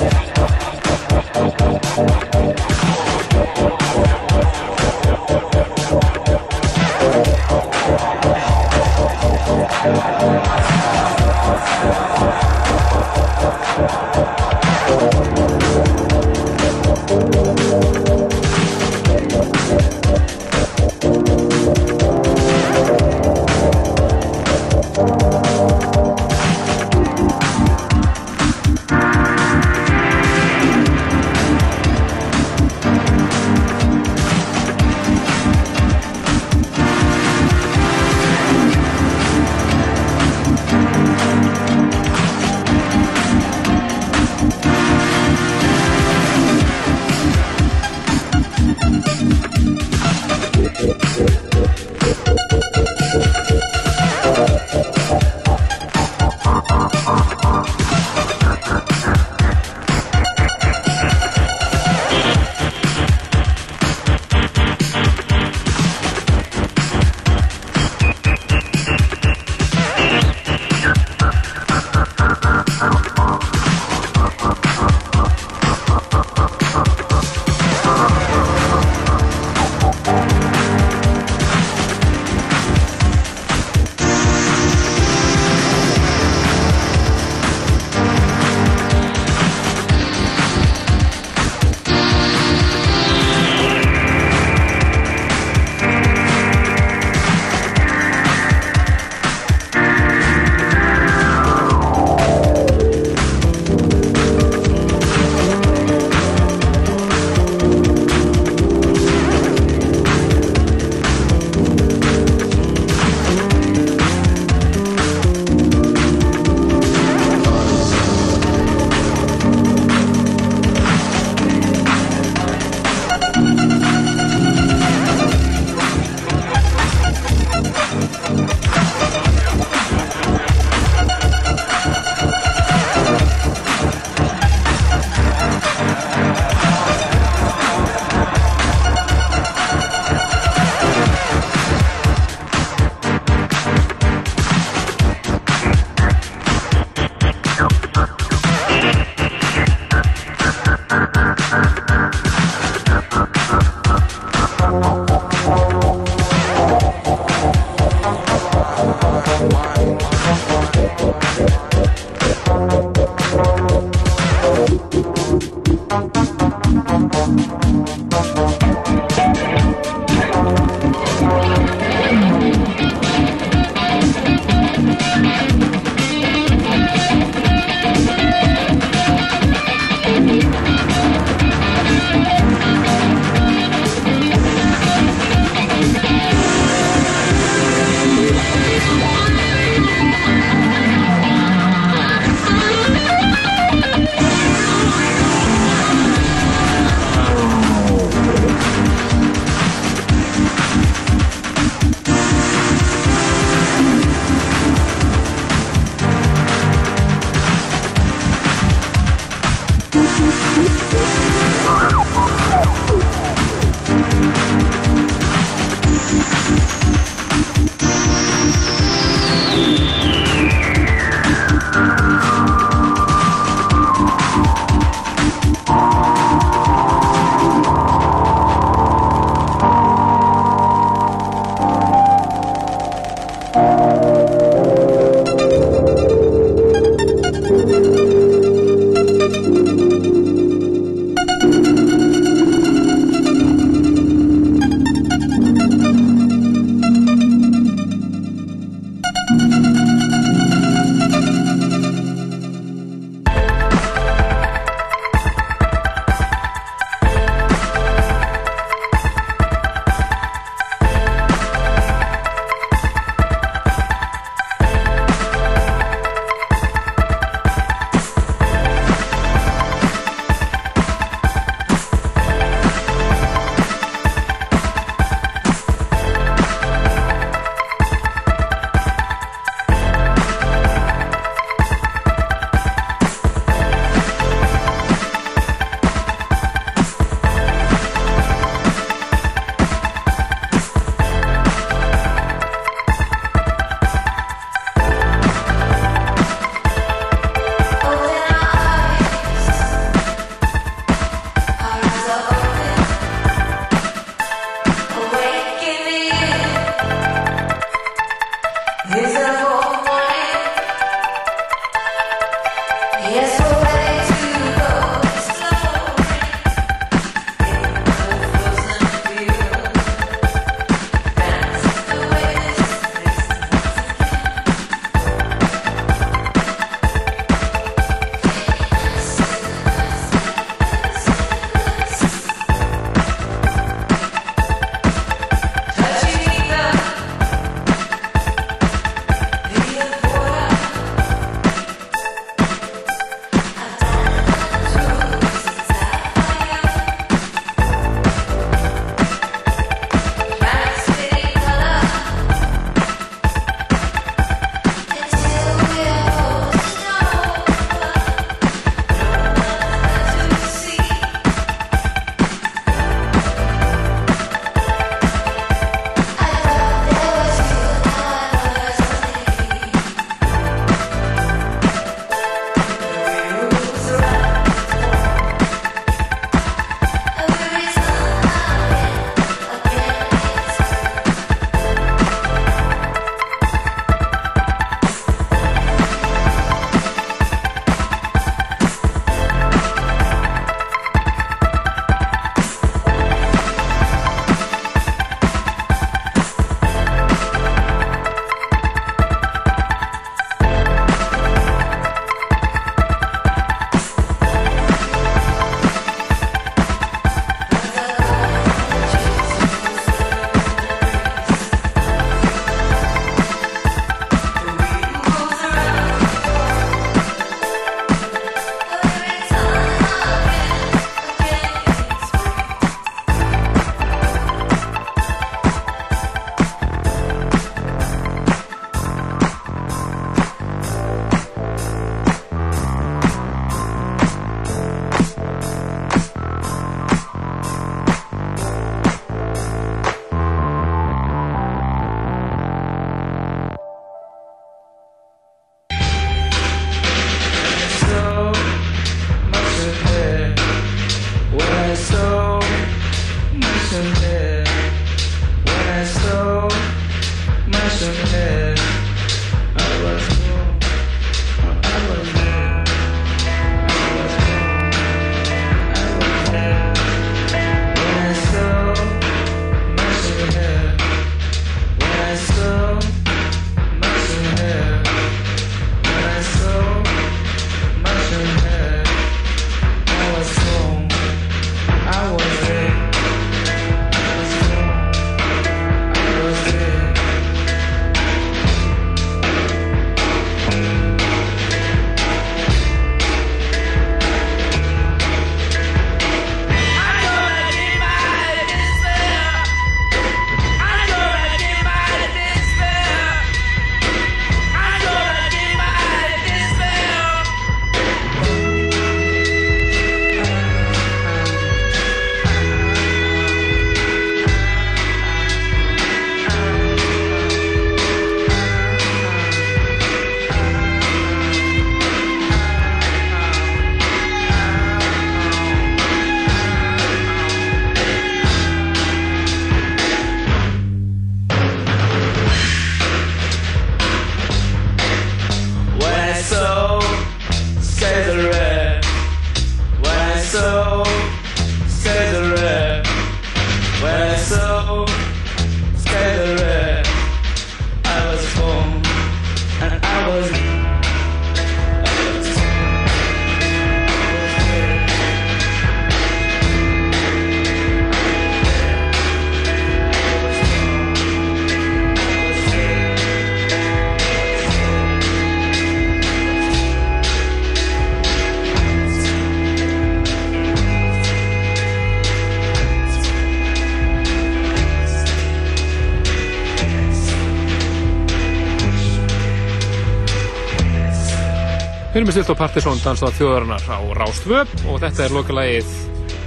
Við erum með stilt á Partiðsson danstáð þjóðarinnar á Rástvö. Og þetta er lokalagið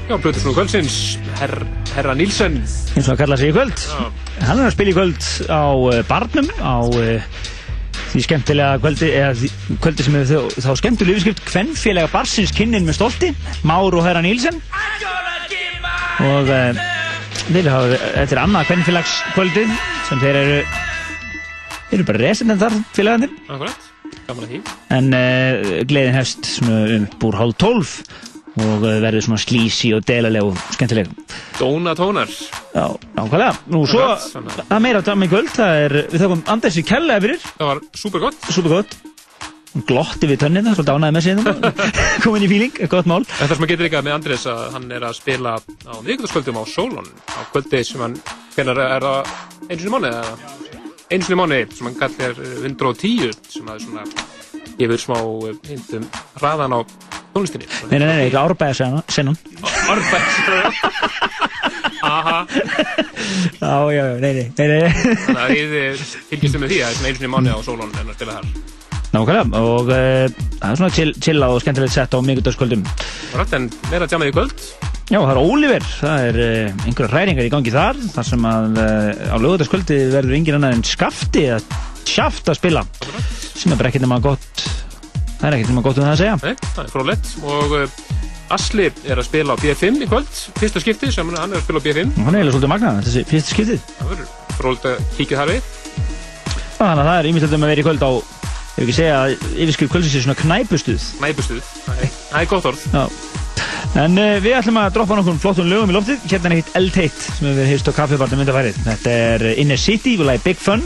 já, Plutusnú kvöldsins Her, Herra Nílsen eins og að kalla sig í kvöld. Hann er að spila í kvöld á uh, barnum á uh, því skemmtilega kvöldi eða kvöldi sem hefur þá, skemmtilega yfirskrift Kvennfélaga barsins kynnin með stolti Már og Herra Nílsen og uh, þetta er annað kvennfélagskvöldi sem þeir eru þeir eru bara residendar félagandir Akkurat, en uh, gleðin hefst um búr hálf tólf og uh, verður svona slísi og delaleg og skemmtileg Dóna tónar Já, nákvæmlega. Nú, svo, það er meira á dæmi í kvöld, það er, við þakkum Andersi kærlega fyrir. Það var supergott. Supergott. Glotti við tönnina, svolítið ánæði með síðan. Komin í fíling, gott mál. Það sem að geta líka með Andrés að hann er að spila á miðvíkutaskvöldum á Solon á kvöldi sem hann, hvernig er það einu sinni mánu eða einu sinni mánu sem hann kallir 110 sem að svona gefur smá hindum hraðan á tónlistinni. Nei, nei, nei, ekki árbæða senum. Árbæða Aha. Já, já, nei, nei, nei, nei. Þannig að þið fylgjistu með því að svona einu sinni mánu á Solon en að spila þar. Nákvæmlega, og það er svona chill, chilla og skemmtilegt sett á miðvíkutaskvöldum. Rætt en meira tjamaði í kvöld. Já, það er Óliver, það er uh, einhverja hræringar í gangi þar, þar sem að uh, á lögutaskvöldi verður yngir annað en skafti eða sjaft að spila, sem er bara ekkert nema gott, það er ekkert nema gott um það að segja. Nei, það er frólætt og uh, Asli er að spila á B5 í kvöld, fyrsta skipti sem hann er að spila á B5. Hann er eiginlega svolítið magnað, þessi fyrsta skiptið. Það verður frólætt að kíkja þar við. Þannig að það er ímyndilegt um að vera í kvöld á, ef ekki segja að yfirskrift kvöldsins er svona knæpustuð. Næpustuð, það er- það er gott orð. Já. En uh, við ætlum að droppa nokkur flottum lögum í loftið. Hérna er hitt eldheitt sem við hefum heist á kaffibarnum myndafærið. Þetta er Inner City, við lagi Big Fun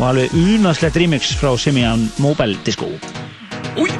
og alveg unaslegt remix frá Simian Mobile Disco. Új!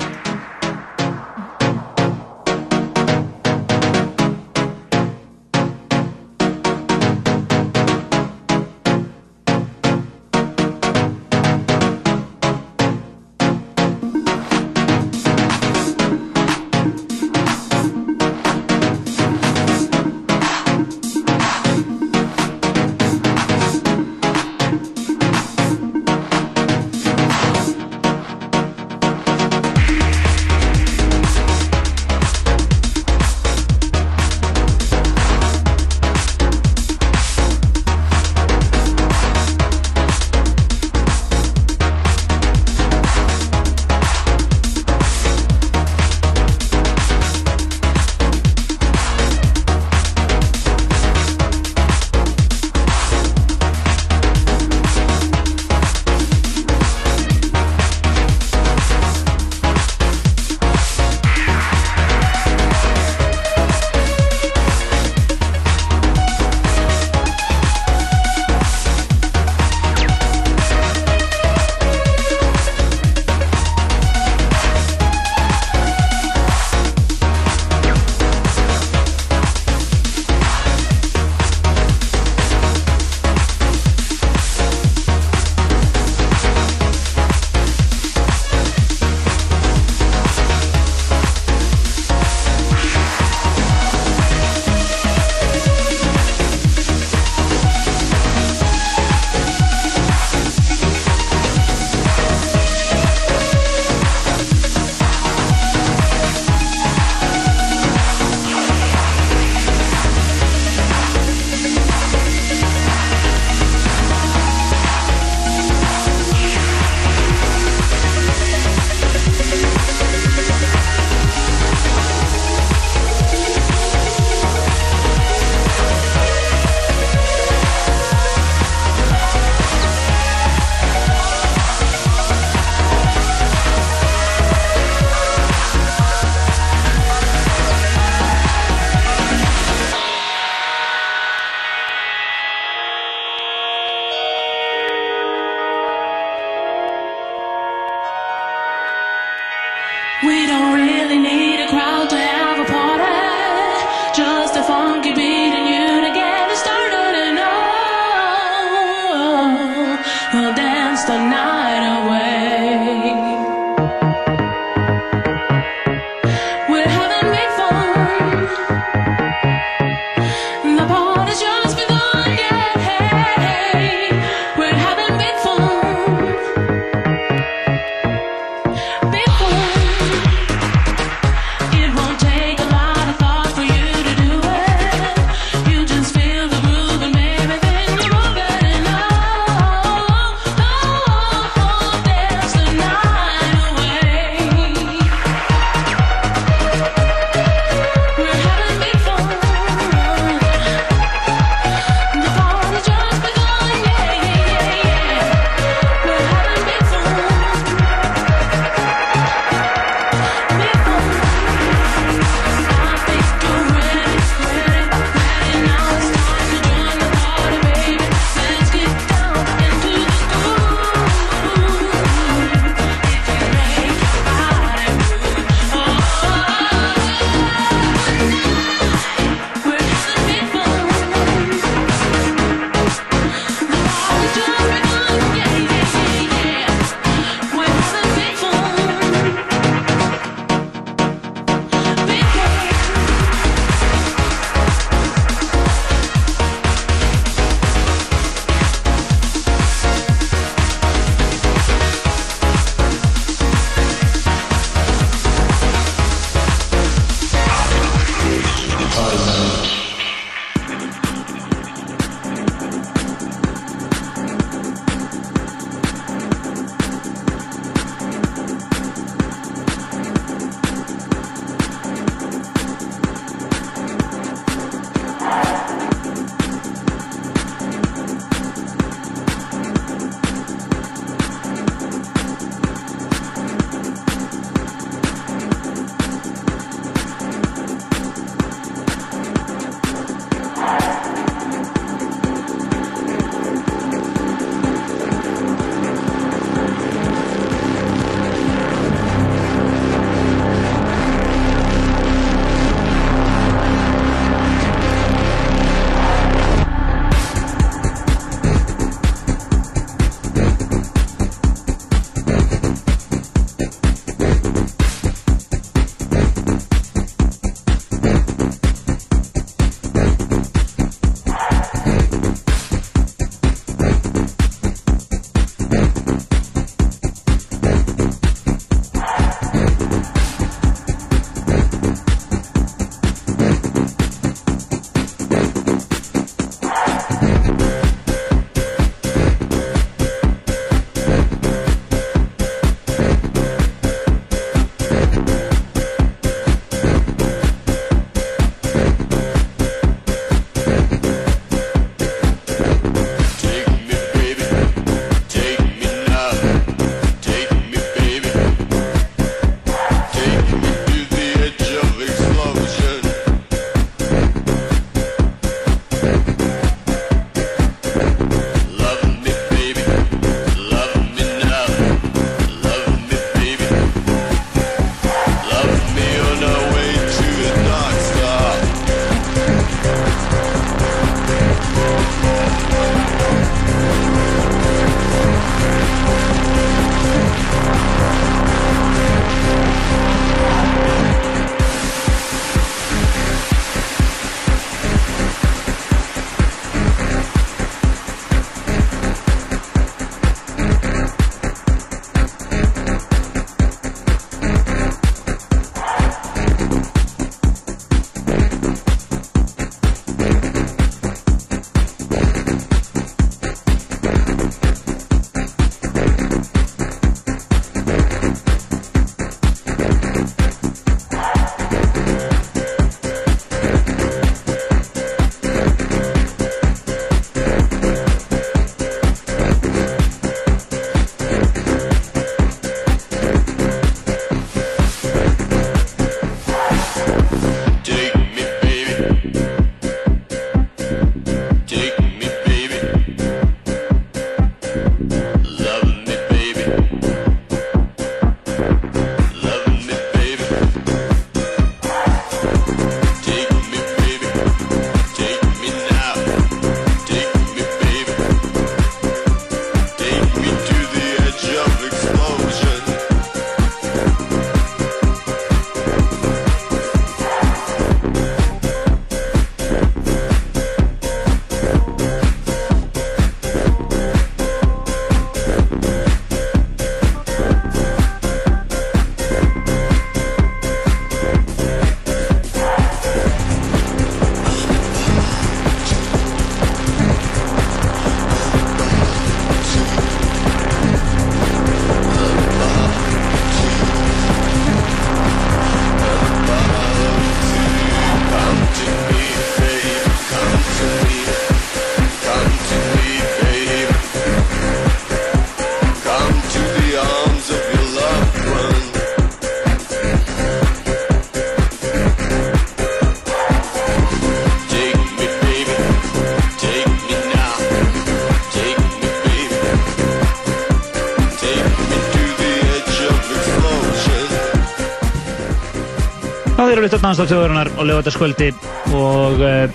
Þjóðurinnar og lögataskvöldi og uh,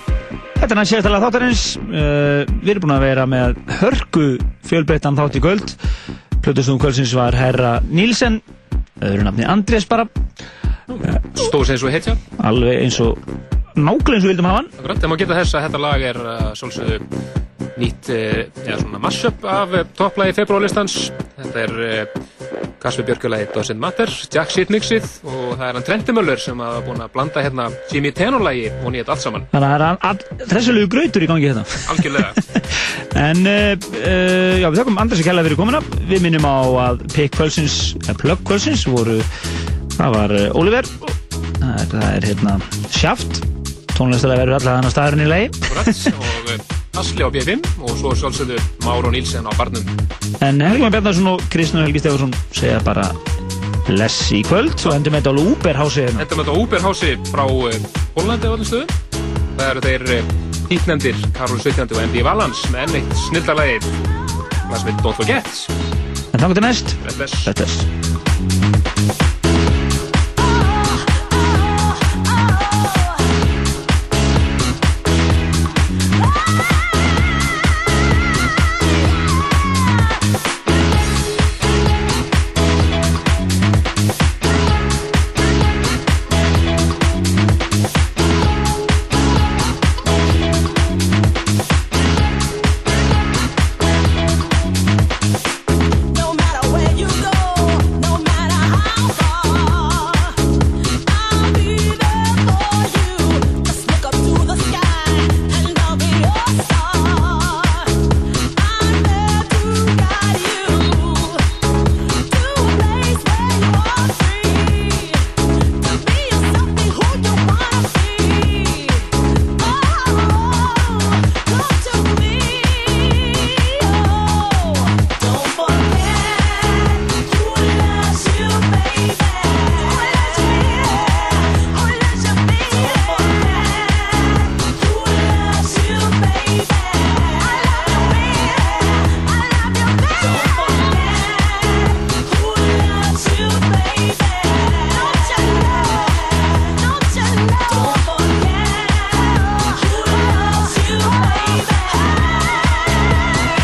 þetta er næst sérstæðlega þáttarins. Uh, við erum búin að vera með hörku fjölbreyttan þátt í kvöld. Plötustum kvöldsins var herra Nílsen, öðru nafni Andrés bara. Stóð sem eins og hetja. Alveg eins og nákvæmlega eins og vildum hafa hann. Akkurat, þegar maður geta þess að þetta lag er uh, svolítið nýtt, uh, eða svona mashup af uh, topplagi februarlistans. Þetta er uh, Kasper Björkulagi Doesn't Matter, Jack Shit Mixið og það er hann Trenti Möller sem hafa búin að blanda hérna Jimmy Tenor-lagi og nýtt allt saman. Þannig að það er þressulegu grautur í gangi hérna. Algjörlega. En uh, uh, já, við þakkum Andrés að kella fyrir komuna. Við minnum á að pick kvölsins, eða plug kvölsins voru, það var Oliver, það er, það er hérna Sjaft, tónlistalega verður allavega hann að staðurinn í lei. Akkurat, og Asli á B5 og svo sjálfsögðu Máru og Nílsen á barnum. En Helgi Már Bjarnarsson og Kristján Helgi Stefansson segja bara bless í kvöld og endur með þetta á Uberhási hérna. Þetta með þetta Uberhási frá uh, Hollandi á öllum stöðum. Það eru þeir uh, tíknendir Karol 17. og MD Valans með enn eitt snildarlagi. Það sem heit Don't Forget. En þannig til næst. Bless. Bless.